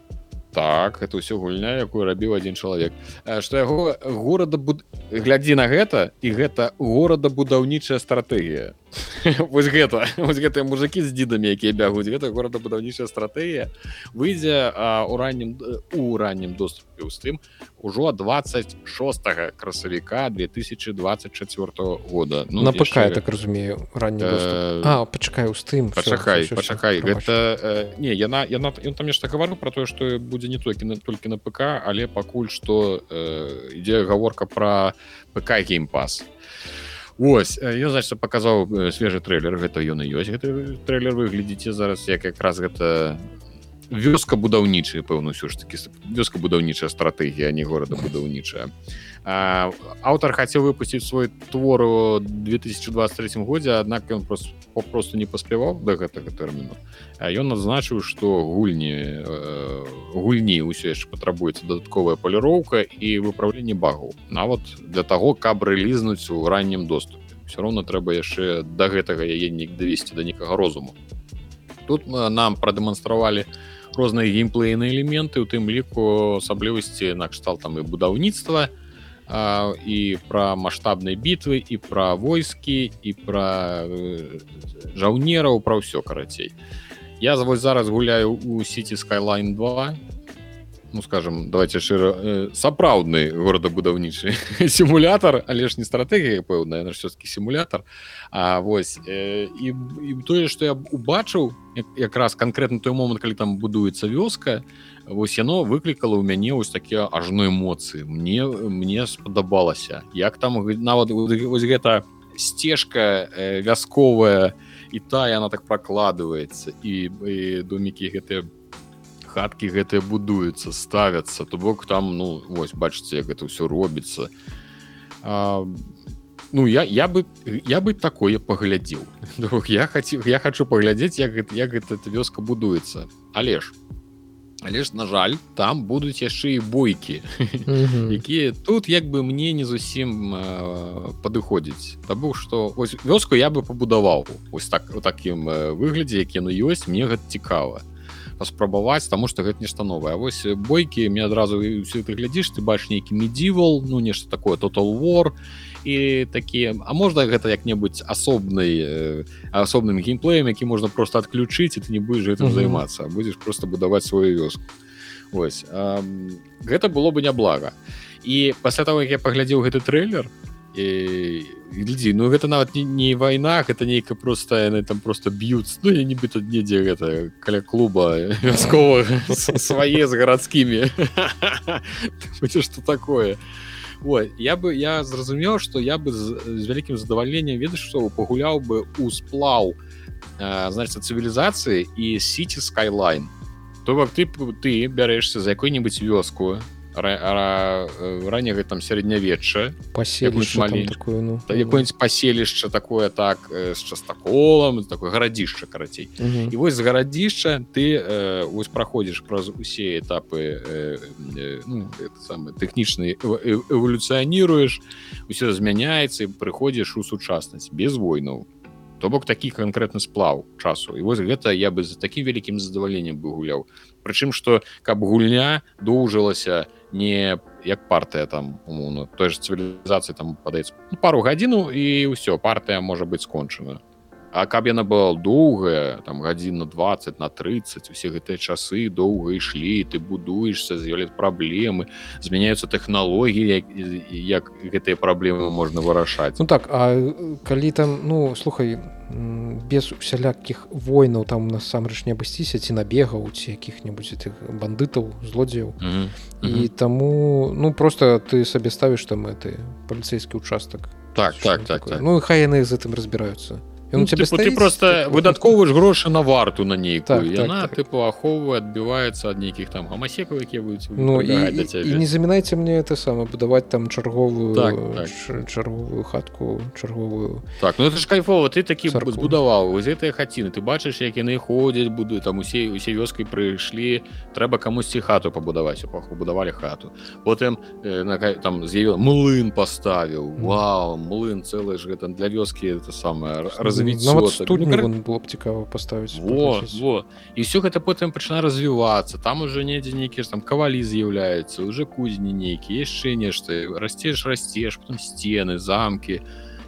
так это ўсё гульня якую рабіў адзін чалавек. Што яго горада буд... глядзі на гэта і гэта горадабудаўнічая стратэгія вось гэта вось гэтыя мужикі з дзідамі якія бягуць гэта горадабудаўнічая стратэгія. Выйдзе у раннім у раннім доступе з тым ужо 26 красавіка 2024 года. Ну, на ПК яшчэ- так разумею ранні доступ Э, А пачакай у тым пачакай пачакай гэта э, не яна яна ён там нешта гаварыў про тое што будзе не толькі на толькі на ПК але пакуль што э, ідзе гаворка про ПК геймпас Вось я значит паказаў свежы трэйлер гэта ён і ёсць гэты трэйлер вы глядзіце зараз як якраз гэта вёска будаўнічая пэўна ўсё ж таки вёска будаўнічая стратэгія а не горада будаўнічая аўтар хацеў выпусціць свой твор у 2023 годзе аднак ён просто попросту не паспяваў до гэтага тэрміну. Ён адзначыў што гульні э, гульні ўсё яшчэ патрабуецца дадатковая паліроўка і выпраўленне багаў. Нават для таго каб рэлізнуць у раннім доступе. Все роўно трэба яшчэ да гэтага яе не давесці да некага розуму. Тут мы, нам прадэманстравалі розныя геймплейныя элементы у тым ліку асаблівасці накшталт там і будаўніцтва і пра маштабнай бітвы і пра войскі і пра э, жаўнераў пра ўсё карацей я вось зараз гуляю у сіці skyline 2 ну скажем давайте шчыра э, сапраўдны горадабудаўнічы сімулятор але ж не стратэгія пэўная на все-таки сімулятор А вось э, і, і тое што я убачыў як, якраз канкрэтна той момант калі там будуецца вёска вось яно выклікала ў мяне вось такія ажно эмоцыі мне мне спадабалася як там нават вось гэта сцежка э, вясковая і та яна так прокладываецца і, і домікі гэтыя хаткі гэтыя будуюцца ставяцца то бок там ну вось бачыце як гэта ўсё робіцца. А, ну я я бы я бы такое паглядзеў. Я хацеў я хочу паглядзець як гэта, як гэта вёска будуецца. Але ж але ж на жаль там будуць яшчэ і бойкі якія тут як бы мне не зусім э, падыходзіць Таму што ось вёску я бы пабудаваў ось так у такім э, выглядзе які ну ёсць мне гэта цікава паспрабаваць таму што гэта нешта новае А вось бойкі мне адразу ўсё ты глядзіш ты бачиш нейкі медзівал ну нешта такое total war і такія А можна гэта як-небудзь асобнай э, асобным геймплеем які можна просто адключыць і ты не будешь гэтым Мгм. займацца будзеш просто будаваць сваю вёску. Вось ам, гэта было бы няблага і пасля того як я паглядзеў гэты трейлер і глядзі ну гэта нават не, не вайна гэта нейка просто яны там просто б'юць ну я нібыта недзе гэта каля клуба вясковага свае з гарадскімі что такое? Ой, я бы я зразумеў что я бы з, з вялікім задавальненнем ведаеш што пагуляў бы у сплаў э, значит цывілізацыі і сіці skyline. То бок ты ты бярэшся за якой-нибудь вёску э, ранняга там сярэднявечча паселішча маленькі. такое ну та якое-нибудь паселішча такое так э, з частаколам такое гарадзішча карацей. Мгм. і вось з гарадзішча ты э, вось праходзіш праз усе этапы э, э, ну, самы тэхнічны эволюцыяніруеш усё змяняецца і прыходзіш у сучаснасць без войнаў. То бок такі канкрэтны сплаў часу. І вось гэта я бы за такім вялікім задавальненнем бы гуляў. Прычым што каб гульня доўжылася не як партыя там умоўно той же цывілізацыі там падаецца. Ну, пару гадзіну і ўсё партыя можа быць скончана А каб яна была доўгая там гадзін на 20 на 30 усе гэтыя часы доўга ішлі ты будуешься з'яўляць праблемы змяняюцца тэхналогіі як, як гэтыя праблемы можна вырашаць. Ну так а калі там ну слухай без усялякіх войнаў там насамрэч не абысціся ці набегаў ці якіх-небудзь этих бандытаў злодзеяў. Мгм. і таму ну просто ты сабе ставіш там ты паліцейскі участак так так так, так. ну хай яны з гэтым разбіраюцца. Ён Ну, типу, ты стаіць, просто типу, выдаткоўваеш грошы на варту на нейкую Так, так, так, яна так. так. тыпу ахоўвае адбіваецца ад нейкіх там гамасекаў якія будуць Ну і, і, не замінайце мне это сама будаваць там чарговую Так, так. чарговую хатку чарговую так ну это ж кайфова ты такі Царкву. збудаваў вось гэтыя хаціны ты бачыш як яны ходзяць буду там усе усе вёскай прыйшлі трэба камусьці хату пабудаваць пабудавалі хату потым э, там з'явіла млын паставіў. Вау млын цэлы ж гэта для вёскі это самае Зняць развіццё нават так. студню Ну, кар- было б цікава паставіць Во, во. І ўсё гэта потым пачына развівацца там уже недзе нейкія ж там кавалі з'яўляюцца уже кузні нейкія яшчэ нешта расцеш расцеш потом сцены замкі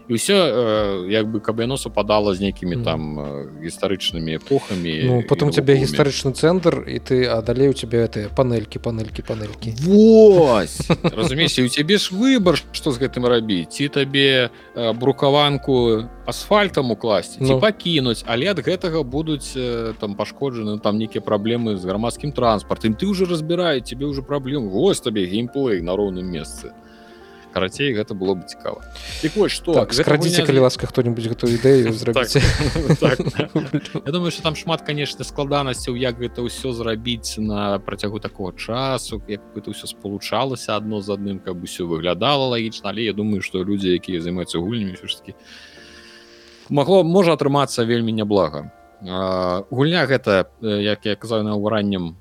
і ўсё э, як бы каб яно супадала з нейкімі там э, гістарычнымі эпохамі Ну, тебя навуковымі. гістарычны цэнтр і ты а далей у тебя это панелькі панелькі панелькі Вось! Разумееш і у цябе ж выбар што з гэтым рабіць ці табе э, брукаванку асфальтам укласці ці Ну. пакінуць але ад гэтага будуць э, там пашкоджаны там нейкія праблемы з грамадскім транспартам. Ты уже разбірае тебе уже праблем вось табе геймплей на роўным месцы карацей гэта было бы цікава. Так вось што так гэта скрадзіце гульня калі ласка хто-нибудь гэтую ідэю зрабіце так, Я думаю что там шмат конечно складанасцяў як гэта ўсё зрабіць на працягу такого часу як это ўсё спалучалася адно з адным каб усё выглядала лагічна. Але я думаю что людзі якія займаюцца гульнямі ўсё ж таки магло можа атрымацца вельмі няблага. А, гульня гэта э, як я казаў на ўраннем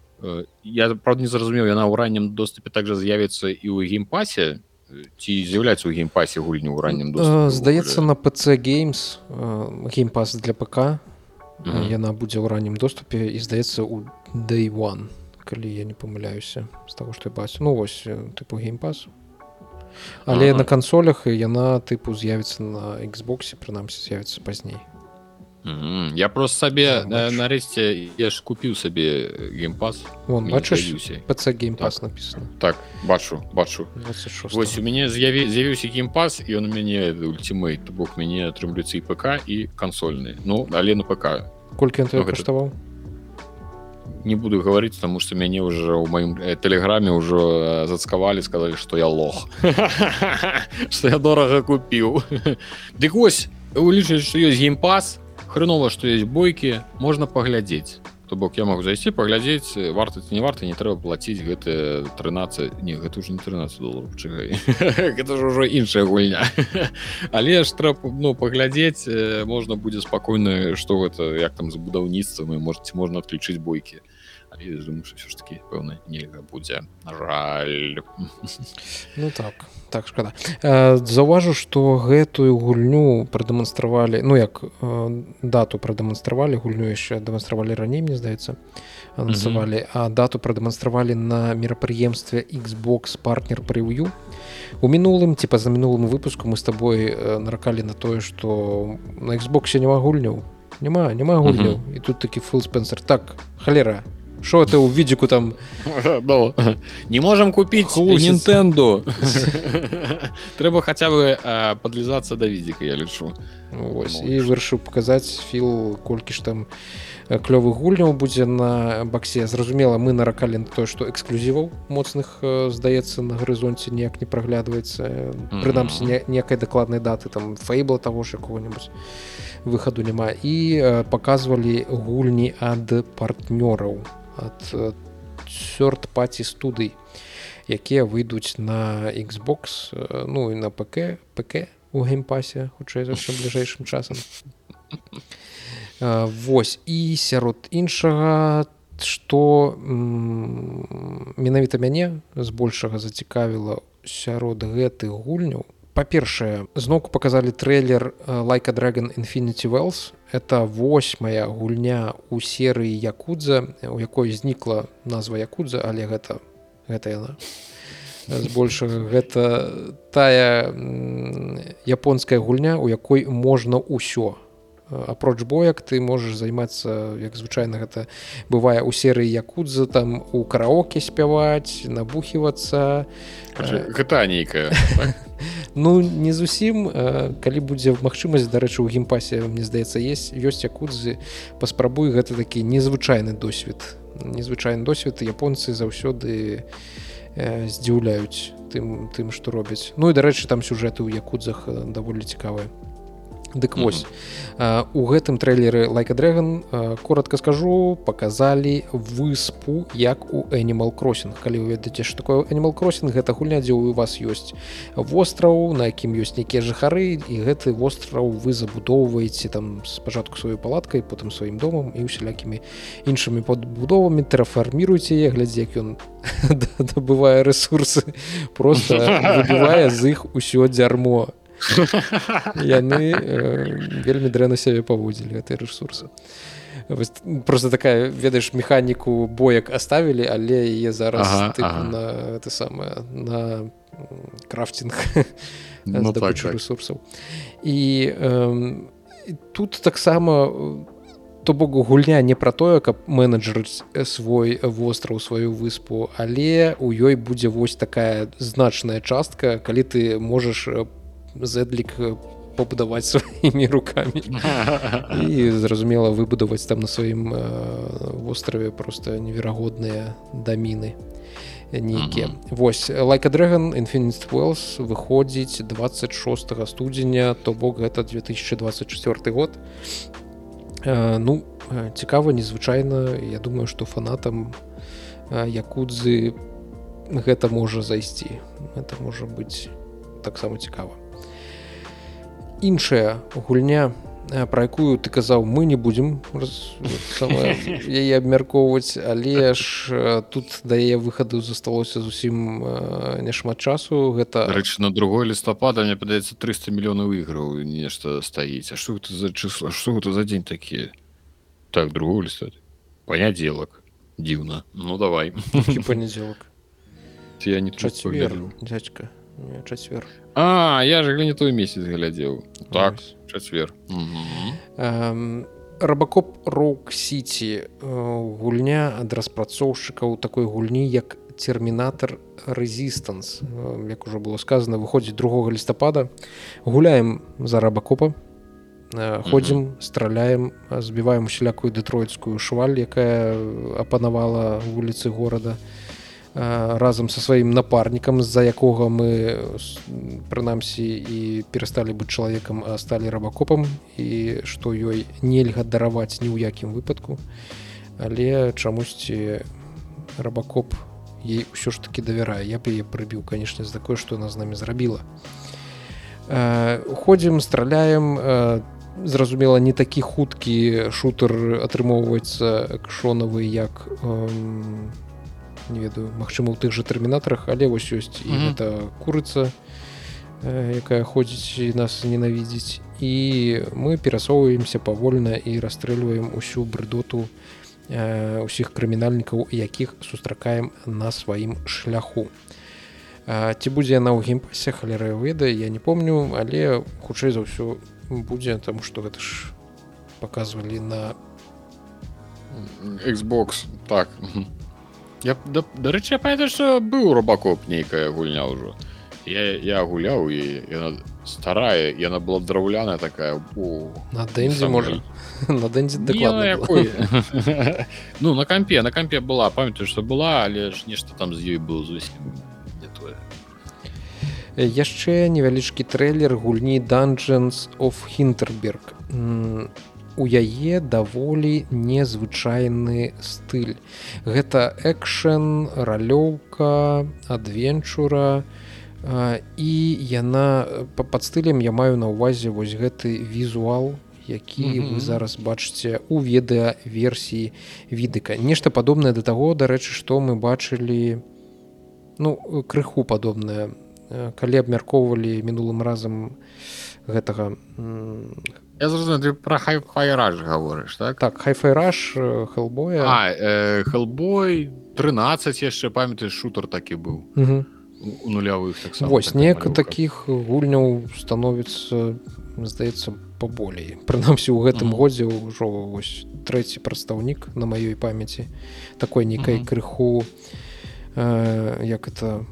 я правда не зразумеў яна ў раннім доступе также з'явіцца і ў геймпасе ці з'яўляецца ў геймпасе гульню ў раннім Э, доступе здаецца ўвогуле? на PC Games геймпас для ПК Мгм. яна будзе ў раннім доступе і здаецца у day one калі я не памыляюся з таго што я бачу ну вось э, тыпу геймпас але Ага. на кансолях яна тыпу з'явіцца на Xbox прынамсі з'явіцца пазней Мгм. Я просто сабе на- нарэшце я ж купіў сабе геймпас. Вон бачыш. PC геймпас написано. Так бачу бачу. 26 вось у мяне з'яві з'явіўся геймпас і он у мяне ультимейт. Бок мяне атрымлюцца і ПК і кансольны Ну але на ПК колькі ён Ну, каштаваў не буду гаварыць тому что мяне уже ў маім э, тэлеграме ўжо э, зацкавалі сказалі что я лох. Что я дорага купіў Дык вось улічаць что ёсць геймпас хрэнова што есть бойкі можна паглядзець то бок я могу зайсці паглядзець э, варта ці не варта не трэба плаціць гэты 13 не гэта уже не 13 долларов чыгай. Гэта ж ўжо іншая гульня. Але ж трэба ну паглядзець э, можна будзе спакойна што гэта як там з будаўніцтвам і можете можна адключыць бойкі але я думаю що все ж таки пэўна нельга будзе жаль. Ну так так шкада Э, заўважу што гэтую гульню прадэманстравалі ну як э, дату прадэманстравалі гульню яшчэ дэманстравалі раней мне здаецца анансавалі а дату прадэманстравалі на мерапрыемстве Xbox партнер прыўю у мінулым ці па-за мінулым выпуску мы з табой э, наракалі на тое што на Xboxe няма гульняў. Няма няма гульняў. І тут такі фул спенсер. Так халера що ты ў відзіку там? Ну, не можем купіць Хлусіць. Нінтэнду трэба хаця бы э, подлізацца да відзіка я лічу Вось, і вырашыў паказаць філ колькі ж там э, клёвых гульняў будзе на баксе зразумела мы наракалі на тое што эксклюзіваў моцных э, здаецца на гарызонце ніяк не праглядваецца прынамсі не- некай дакладнай даты там фэйбла таго ж якого-нибудь выхаду няма і э, паказвалі гульні ад партнёраў ад сёрт паці студый якія выйдуць на Xbox э, ну і на ПК ПК у геймпасе хутчэй за бліжэйшым часам. Э, Вось і сярод іншага што менавіта мяне збольшага зацікавіла сярод гэтых гульняў. Па-першае зноўку паказалі трэйлер лайка Dragon Infinity Wells это восьмая гульня у серыі якудза у якой знікла назва якудза але гэта гэта яна. Збольшага гэта тая японская гульня у якой можна ўсё. Апроч боек ты можаш займацца як звычайна гэта бывае у серыі якудза там у караоке спяваць набухівацца. Гэта нейкая ну не зусім калі будзе магчымасць дарэчы у геймпасе мне здаецца есть ёсць якудзы паспрабуй гэта такі незвычайны досвед. Незвычайны досвед японцы заўсёды здзіўляюць тым тым што робяць. Ну і дарэчы там сюжэты ў якудзах даволі цікавыя Дык вось э, у гэтым трэйлеры лайка Дрэган коротко скажу паказалі выспу як у Animal Crossing. Калі вы ведаеце што такое Animal Crossing гэта гульня дзе у вас ёсць востраў на якім ёсць нейкія жыхары і гэты востраў вы забудоўваеце там спачатку сваёй палаткай потым сваім домам і усялякімі іншымі падбудовамі трафарміруйце яе глядзі як ён дабывае ресурсы просто з іх усё дзярмо яны э, вельмі дрэнна сябе паводзілі гэтай рэсурсы просто такая ведаеш механіку боек оставілі але яе зараз Ага, тыпу ага. на это самае на крафтинг Ну, так, так. ресурсаў і і тут таксама э, то бок гульня не пра тое каб менеджерыць свой востраў сваю выспу але у ёй будзе вось такая значная частка калі ты можаш э, зэдлік э, пабудаваць сваімі руками. І зразумела выбудаваць там на сваім э, востраве просто неверагодныя даміны нейкія восьось лайка дрэган infinite wells выходзіць 26 студзеня то бок гэта 2024 год. Э, ну э, цікава незвычайна я думаю что фанатам э, якудзы гэта можа зайсці. Это можа быць таксама цікава іншая гульня э, про якую ты казаў мы не будзем яе абмяркоўваць. Але ж э, тут да яе выхаду засталося зусім э, няшмат часу. Гэта рэч на другой лістапада мне падаецца 300 мільёнаў іграў нешта стаіць. А што гэта за число што гэта за дзень такі? Так другой лістат панядзелак. Дзіўна. Ну давай. Панядзелак? Я не тут чацвер дзядзька Не, чацвер А я же не той месяц глядзеў так чацвер рабакоп рок сити гульня ад распрацоўшчыкаў такой гульні як термінатор резистанс як уже было сказано выходзіць 2 лістапада гуляем за рабакопа э, ходзім страляем э, збіваем усялякую дэтройцкую шваль якая апанавала вуліцы горада э, разам са сваім напарнікам з-за якога мы с- прынамсі і перасталі быць чалавекам сталі рабакопам і што ёй нельга дараваць ні ў якім выпадку. Але чамусьці рабакоп ей ўсё ж таки давярае. Я б яе прыбіў канешне за такое што она з намі зрабіла. Э, ходзім страляем. Э, зразумела не такі хуткі шутер атрымоўваецца кшонавы як не ведаю магчыма у тых жа тэрмінатарах але вось ёсць і Мгм. гэта курыца э, якая ходзіць і нас ненавідзіць і мы перасоўваемся павольна і расстрэльваем усю брыдоту э, усіх крымінальнікаў якіх сустракаем на сваім шляху А, ці будзе яна ў геймпасе халера ведае я не помню але хутчэй за ўсё будзе таму што гэта ж показывалі на Xbox так мгм. Я да, дарэчы я памятаю што быў рабакоп нейкая гульня ўжо. Я, я гуляў і яна старая яна была драўляная такая о, на дэнзе можа на дэнзе ну, на кампе на кампе была памятаю што была але ж нешта там з ёй было зусім не тое. Яшчэ невялічкі трэйлер гульні dungeons of хінтерберг у яе даволі незвычайны стыль гэта экшен ралёўка адвенчура і яна па- пад стылем я маю на ўвазе вось гэты візуал які Мгм. вы зараз бачыце у відэа версіі відыка нешта падобнае да таго дарэчы што мы бачылі ну крыху падобнае калі абмяркоўвалі мінулым разам гэтага я зразумеў ты пра хайфайраж гаворыш так? Так хайфайраж хелбоя а э, хелбой 13 яшчэ памятаеш шутер такі быў. У нулявых так вось неяк такіх гульняў становіцца здаецца паболей. Прынамсі ў гэтым Мгм. годзе ўжо вось трэці прадстаўнік на маёй памяці. Такой нейкай Мгм. крыху э, як это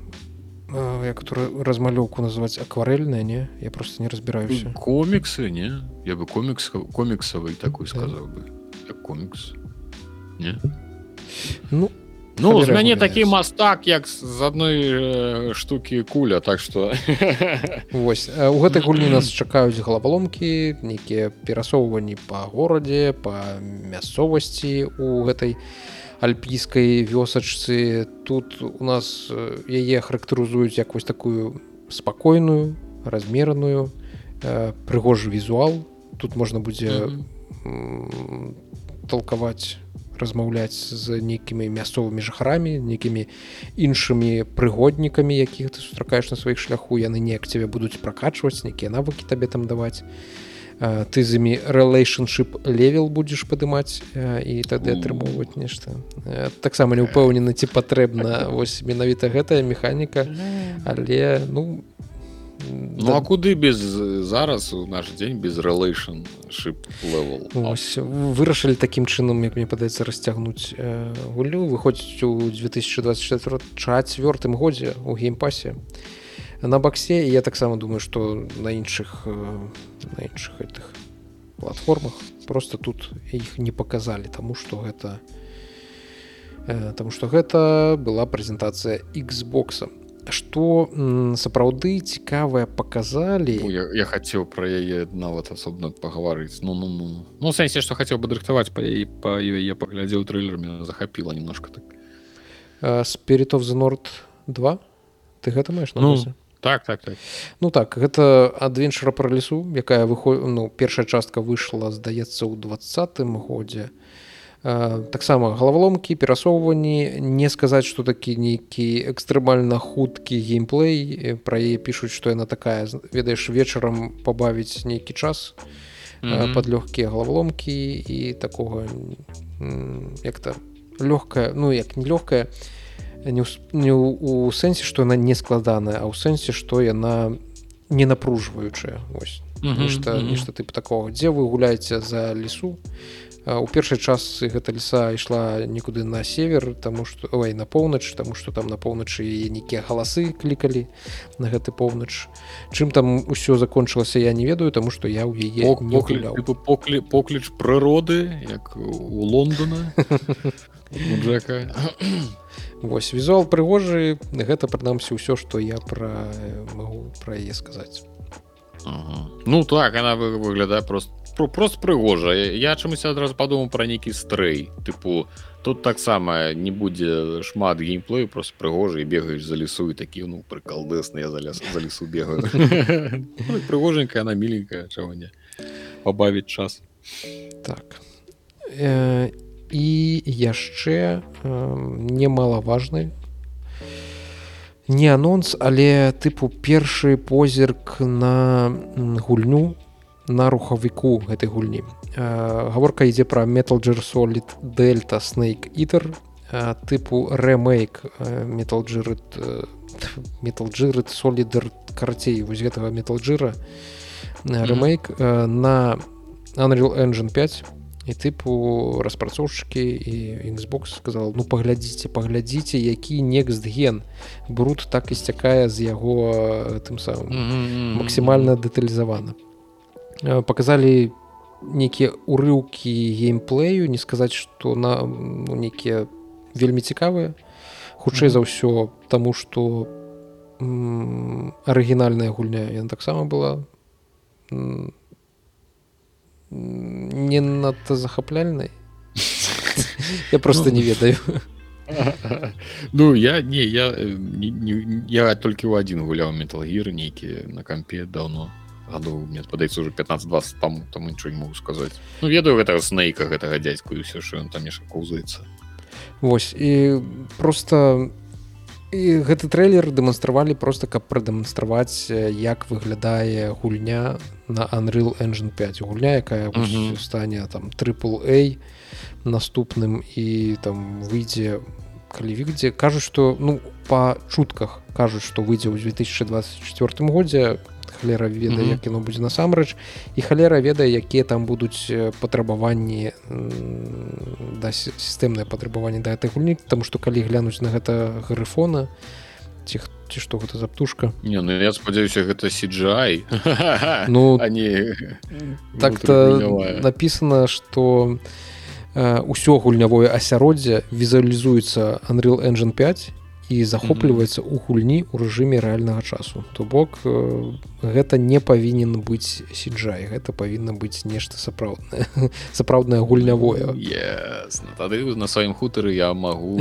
э, як эту размалёўку называць акварельная не? Я просто не разбіраюся коміксы не? Я бы комікс коміксавый такой Да. сказаў бы. Як комікс не? Ну Ну, з мяне такі мастак як з адной э, штукі куля так што Вось. Э, у гэтай гульні нас чакаюць галаваломкі нейкія перасоўванні па горадзе па мясцовасці у гэтай альпійскай вёсачцы. Тут у нас э, яе характарызуюць як вось такую спакойную размераную э, прыгожы візуал. Тут можна будзе м, талкаваць размаўляць з нейкімі мясцовымі жыхарамі нейкімі іншымі прыгоднікамі якіх ты сустракаеш на сваіх шляху. Яны неяк цябе будуць пракачваць нейкія навыкі табе там даваць ты з імі рэлейшншип левел будзеш падымаць і тады атрымоўваць нешта таксама не ўпэўнены ці патрэбна вось менавіта гэтая механіка але ну Ну да. а куды без зараз у наш дзень без рэлейшн вырашылі такім чынам як мне падаецца расцягнуць э, гулю. Выходзіць у 2024 четвертым годзе у геймпасе на баксе я таксама думаю что на іншых э, на іншых гэтых платформах просто тут іх не показалі тому что гэта э, тому что гэта была прэзентацыя xбокса что сапраўды цікавыя показалі ну, я, я хацеў про яе нават асобна пагаварыць ну ну ну. Ну сэнсе что хацеў бы дыхтаваць па яе па яе паглядзеў трейлерами захапіла немножко так. Спирит of the норд 2 ты гэта маеш ну, так так так ну так гэта адвенчара пра лесу якая выход ну першая частка выйшла здаецца ў двадцатым годзе таксама галаваломкі перасоўванні не сказаць што такі нейкі экстрэмальна хуткі геймплей пра яе пішуць што яна такая ведаеш вечарам пабавіць нейкі час mm -hmm. под лёгкія галаваломкі і такога як-то лёгкая ну як не лёгкая не, не у сэнсе што яна не складаная а ў сэнсе што яна не напружваючая ось. Нешта нешта тып такого. Дзе вы гуляеце за лесу? У першай часы гэта леса ішла нікуды на север таму што ой на поўнач таму што там на поўначы нейкія галасы клікалі на гэты поўнач чым там усё закончылася я не ведаю таму што я ў яе поклі покліч прыроды як у лондона джека Вось візуал прыгожы гэта прынамсі ўсё што я пра магу пра яе сказаць. Ага. Ну так она выглядае просто просто прыгожа. Я чамусь адразу падумаў пра нейкі стрэй. Тыпу тут таксама не будзе шмат геймплею просто прыгожа і бегаеш за лесу і такі ну прыкалдэсны я за лес за лесу бегаю. Ну, прыгоженькая она міленькая чаго не пабавіць час. Так. І і яшчэ э, немалаважны не анонс але тыпу першы позірк на гульню на рухавіку гэтай гульні. Э, гаворка ідзе пра металджер солid дельта снейк ітер э, тыпу рэмейк металджыры металджыры солідер карацей вось гэтага металджыра рэмейк на Unreal Engine 5 і тыпу распрацоўшчыкі і Xbox сказал ну паглядзіце паглядзіце які некст ген бруд так і сцякае з яго тым самым максімальна дэталізавана. Показалі нейкія урыўкі геймплею не сказаць што на ну, нейкія вельмі цікавыя. Хутчэй за ўсё таму што арыгінальная гульня яна таксама была не надта захапляльнай я просто не ведаю. Ну я не я не, не, я толькі ў адзін гуляў металгір нейкі на кампе давно гаду мне падаецца уже 15-20 там там нічого не могу сказаць ну ведаю гэтага снейка гэтага дзядзьку і ўсё що ён там яшчэ каўзаецца Вось і просто і гэты трэйлер дэманстравалі просто каб прадэманстраваць як выглядае гульня на Unreal Engine 5 гульня якая mm -hmm. стане там triple A наступным і там выйдзе калі выйдзе кажуць што ну па чутках кажуць што выйдзе ў 2024 годзе халера ведае mm -hmm. як яно будзе насамрэч і халера ведае якія там будуць патрабаванні да сістэмныя патрабаванні да гэтай гульні тому што калі глянуць на гэта грыфона ці хто ці што гэта за птушка? Не ну я спадзяюся гэта сиджай ну они так-то написано что ўсё гульнявое асяроддзе візуалізуецца Unreal Engine 5 і захопліваецца ў гульні ў рэжыме рэальнага часу. То бок э, гэта не павінен быць сиджай гэта павінна быць нешта сапраўднае сапраўднае гульнявое. Yes. Ну, тады на сваім хутары я магу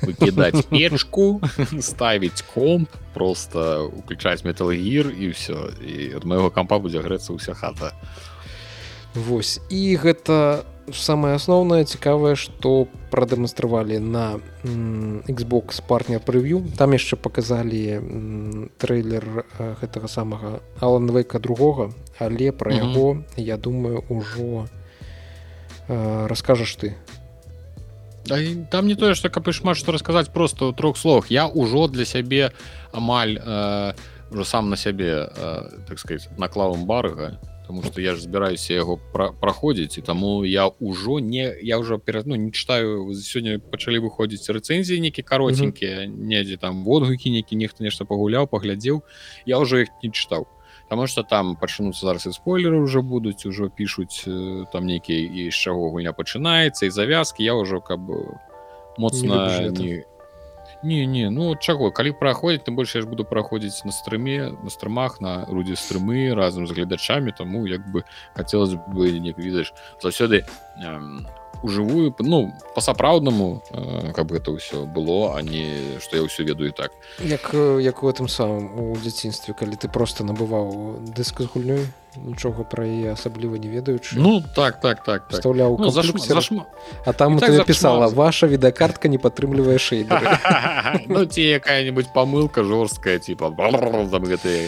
выкідаць печку ставіць комп просто уключаць металгір і ўсё і ад майго кампа будзе грэцца ўся хата. Вось. І гэта самое асноўнае цікавае што прадэманстравалі на Xbox партнер прыв'ю там яшчэ показалі трэйлер э, гэтага самага аланвейка другога але пра Мгм. яго я думаю ужо э, раскажаш ты. Там не тое што каб і шмат што расказаць просто ў трох словах. Я ўжо для сябе амаль э, ўжо сам на сябе э, так сказать наклаў эмбарга потому что я ж збіраюся яго пра праходзіць і таму я ўжо не я ўжо перад ну не читаю сёння пачалі выходзіць рэцэнзіі некі каротенькія недзе там водгукі некі нехта нешта пагуляў паглядзеў я ўжо іх не чытаў Таму што там пачнуцца зараз і спойлеры ўжо будуць ужо пішуць э, там нейкія і з чаго гульня пачынаецца і завязкі я ўжо каб моцна гэта? не не не ну чаго калі праходзіць тым больш я ж буду праходзіць на стрыме на стрымах на рудзе стрымы разам з гледачамі таму як бы хацелось бы не ведаеш заўсёды эм, ужывую ну па-сапраўднаму э, каб гэта ўсё было а не што я ўсё ведаю так. Як э, як у этом самым у дзяцінстве калі ты просто набываў дыск з гульнёй нічога пра яе асабліва не ведаючы ну так так так так. Вставляў ну, зашма, зашма... а там так тебе зашмат. пісала ваша відэакартка не падтрымлівае шейдеры ну ці якая-нибудь памылка жорсткая типа там гэтыя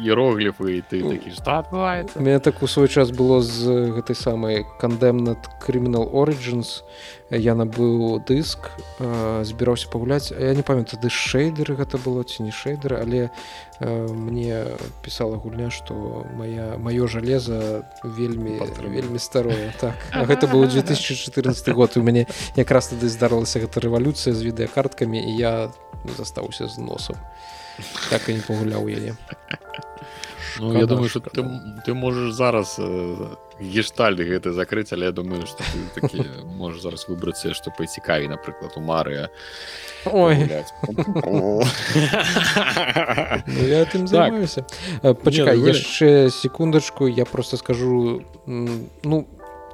іерогліфы ты такі што адбываецца У мяне так у свой час было з гэтай самай Condemned Criminal Origins я набыў дыск э, збіраўся пагуляць. А я не памятаю тады шейдеры гэта было ці не шейдеры але э, мне пісала гульня што моя маё жалеза вельмі Падтрымлівае. вельмі старое. Так а гэта быў 2014 год у мяне якраз тады здарылася гэта рэвалюцыя з відэакарткамі і я застаўся з носам. Так і не пагуляў яе Ну я Шкада, думаю что ты, шкада. ты можаш зараз э, гештальды гэты закрыць але я думаю что ты такі можаш зараз выбрацца што пацікавей напрыклад у мары Ой. Ну, я тым Так. займаюся Э, пачакай яшчэ секундачку я просто скажу ну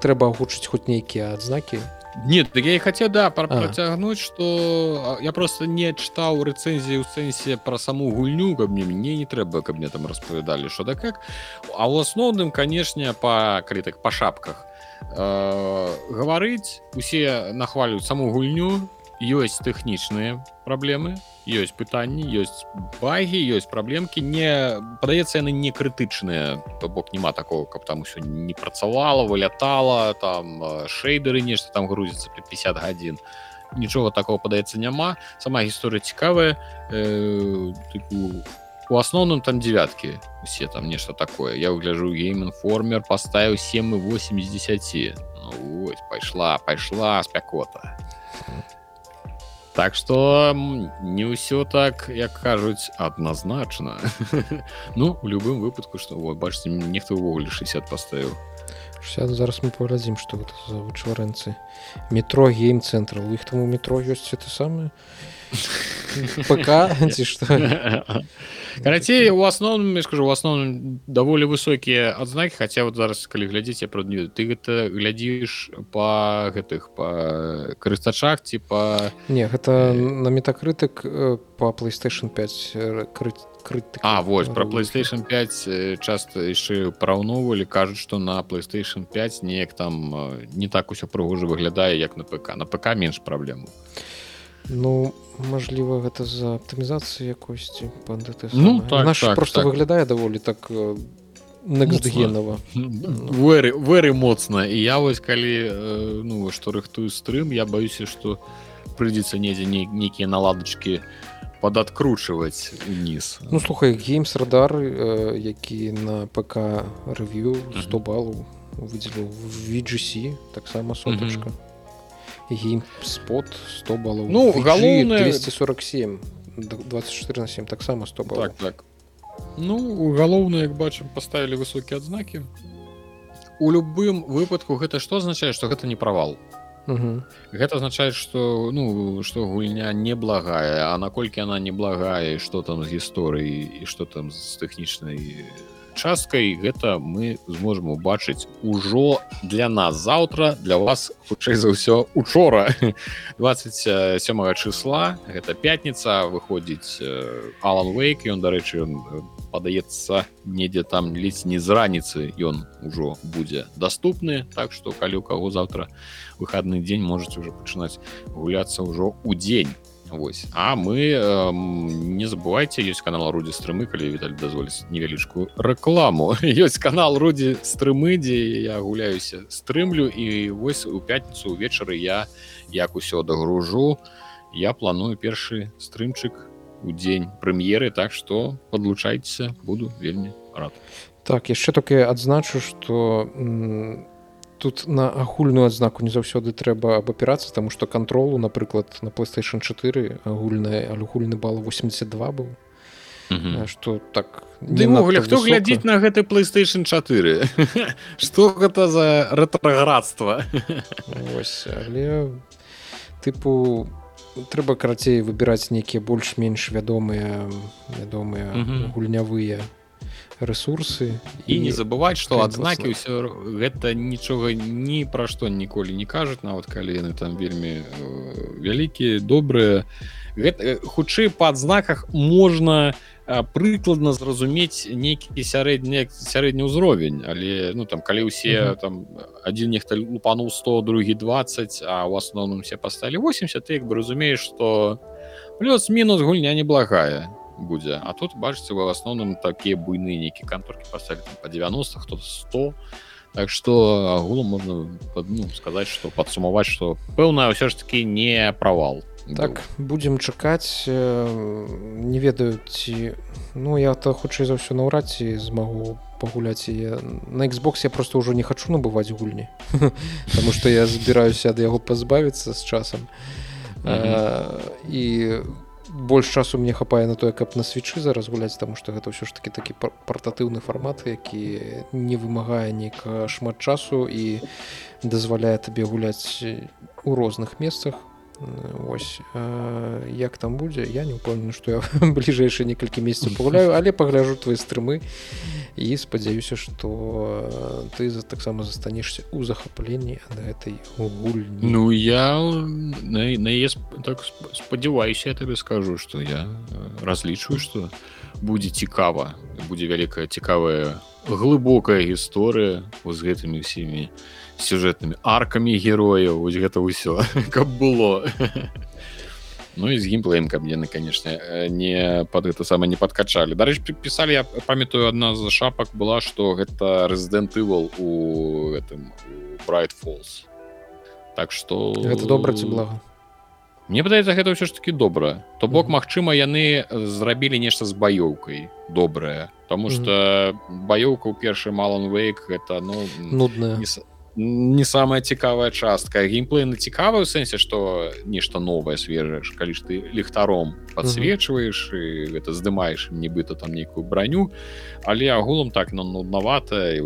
трэба агучыць хоць нейкія адзнакі нет так я і хацеў да пра- А. працягнуць что я просто не чытаў рэцэнзіі ў сэнсе пра саму гульню каб мне мне не трэба каб мне там распавядалі що да как. А ў асноўным канешне па калі так па шапках. Э, гаварыць усе нахвалююць саму гульню ёсць тэхнічныя праблемы ёсць пытанні ёсць багі ёсць праблемкі. Не падаецца яны не крытычныя. То бок няма такого каб там усё не працавала вылятала там шейдеры нешта там під 50 гадзін. Нічога такого падаецца няма. Сама гісторыя цікавая. Э, тыпу, у асноўным там девяткі усе там нешта такое. Я выгляжу геймінформер паставіў 7 8 з 10 ну, ось пайшла пайшла спякота Так что не ўсё так як кажуць адназначна ну у любым выпадку что вот бачыце нехто ўвогуле 60 паставіў 60 зараз мы паглядзім што гэта за вычварэнцы метро гейм цэнтр у іх там у метро ёсць это самае ПК ці што карацей у асноўным я скажу у асноўным даволі высокія адзнакі хаця вот зараз калі глядзіць я прадню ты гэта глядзіш па гэтых па карыстачах ці па не гэта на метакрытык э, по playstation 5 крыт крытык А вось про PlayStation 5 э, часто яшчэ параўноўвалі кажуць што на PlayStation 5 неяк там э, не так усё прыгожа выглядае як на ПК. На ПК менш праблем Ну мажліва гэта за аптымізацыі якосці пандыты Ну, так, наш так, просто так. выглядае даволі так некстгенова веры веры моцна. І я вось калі ну што рыхтую стрым я баюся што прыйдзецца недзе не, нейкія наладачкі пададкручваць уніз. Ну слухай геймс радар які на ПК рэв'ю 100 Мгм. балаў выдзеліў VGC таксама сотачка геймспот 100 балаў Ну, VG галоўнае- 247 д- 24 на 7 таксама 100 балаў так так. Ну галоўна як бачым паставілі высокія адзнакі у любым выпадку гэта што азначае што гэта не правал Мгм. Гэта азначае што ну што гульня неблагая а наколькі она неблагая і што там з гісторыі і што там з тэхнічнай часткай гэта мы зможам убачыць ужо для нас заўтра для вас хутчэй за ўсё учора. 27 числа гэта пятница выходзіць алан вейк ён дарэчы ён падаецца недзе там ледзь не з раніцы ён ужо будзе доступны так что калі у каго завтра выходны дзень можете уже пачынаць гуляцца ўжо у дзень Вось. А мы э, не забывайте ёсць канал рудзі стрымы калі Віталь дазволіць невялічку рэкламу ёсць канал рудзі стрымы дзе я гуляюся стрымлю і вось у пятніцу увечары я як усё дагружу я планую першы стрымчык у дзень прэм'еры так што подлучайцеся буду вельмі рад. Так яшчэ толькі адзначу что у тут на агульную адзнаку не заўсёды трэба абапірацца таму што кантролу напрыклад на playstation 4 агульная алюгульны бал 82 быў. Что так немогуле хто глядзіць на гэты playstation 4 что гэта за рэтраградства? Але тыпу трэба карацей выбіраць нейкія больш-менш вядомыя вядомыя гульнявыя ресурсы і не забываць что адзнакі ўсё гэта нічога ні пра што ніколі не кажуць нават калі яны там вельмі э, вялікія добрыя гэта хутчэй па адзнаках можна прыкладна зразумець нейкі сярэдні сярэдні ўзровень але ну там калі ўсе там адзін нехта лупануў 100 другі 20 а у асноўным все пасталі 80 ты як бы разумееш что плюс-мінус гульня неблагая будзе а тут бачыце вы в асноўным такія буйныя нейкі канторкі пасталі по 90 хто 100 так что агулам можна ну, сказаць что падсумаваць что пэўна ўсё ж таки не правал так будзем чакаць не ведаю ці ну я то хутчэй за ўсё наўрад ці змагу пагуляць я на Xbox я просто ўжо не хачу набываць гульні потому что я збіраюся ад яго пазбавіцца з часам і у больш часу мне хапае на тое каб на свечы зараз гуляць таму што гэта ўсё ж таки такі партатыўны фармат які не вымагае нейка шмат часу і дазваляе табе гуляць у розных месцах ось як там будзе я не упэўнены што я бліжэйшыя некалькі месяцаў пагуляю але пагляжу твои стрымы і спадзяюся что ты за таксама застанешся у захапленні ад гэтай гульні. Ну я на, на ес, так спадзяваюся я табе скажу что я разлічваю что будзе цікава будзе вялікая цікавая глыбокая гісторыя з гэтымі ўсімі сюжэтнымі аркамі герояў вось гэта ўсё каб было. Ну і з геймплеем каб яны канешне не под гэта сама не падкачалі дарэч пісалі я памятаю адна з шапак была што гэта рэзідэнт ывал у гэтым брайт фолз так что гэта добра ці блага Мне падаецца гэта ўсё ж таки добра то бок Мачыма яны зрабілі нешта з баёўкай добрае Таму что баёўка ў першы малон вейк это ну нудная. не не самая цікавая частка. Геймплей на цікавую сэнсе что нешта новое свежаеш калі ж ты ліхтаром подсвечваеш і гэта здымаеш нібыта там нейкую броню але агулам так но нуднавата і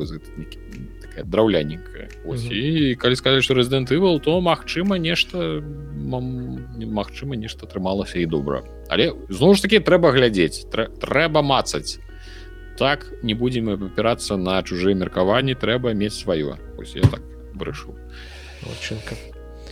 такая драўляненькая. І калі сказаць что рэзідэнт ывал то магчыма нешта магчыма нешта атрымалася і добра. Але зноў ж таки трэба глядзець трэба мацаць так не будем опирацца на чужие меркаванні трэба мець сваё. Так брэшу.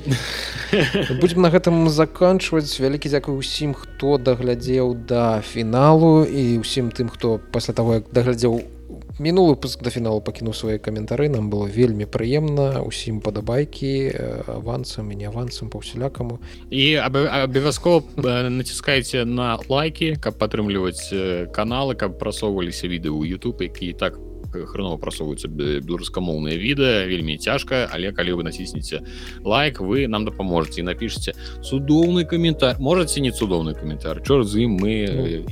Будем на гэтым заканчваць. Вялікі дзякуй усім хто даглядзеў да фіналу і ўсім тым хто пасля таго як даглядзеў мінулы выпуск да фіналу пакінуў свае каментары нам было вельмі прыемна усім падабайкі авансам і не авансам па ўсялякаму і абавязкова націскайце на лайки каб падтрымліваць каналы каб прасоўваліся відэо ў YouTube які так хрэнова прасоўваюцца беларускамоўныя відэа вельмі цяжка але калі вы націснеце лайк вы нам дапаможаце і напішце цудоўны каментар можаце не цудоўны каментар чор з ім мы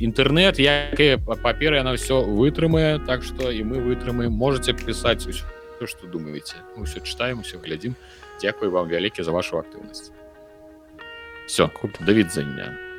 інтэрнет як паперы яна все вытрымае так что і мы вытрымаем можете пісаць усё что думаеце ўсё чытаем усё глядзім Дякую вам вялікі за вашу актыўнасць все да відзення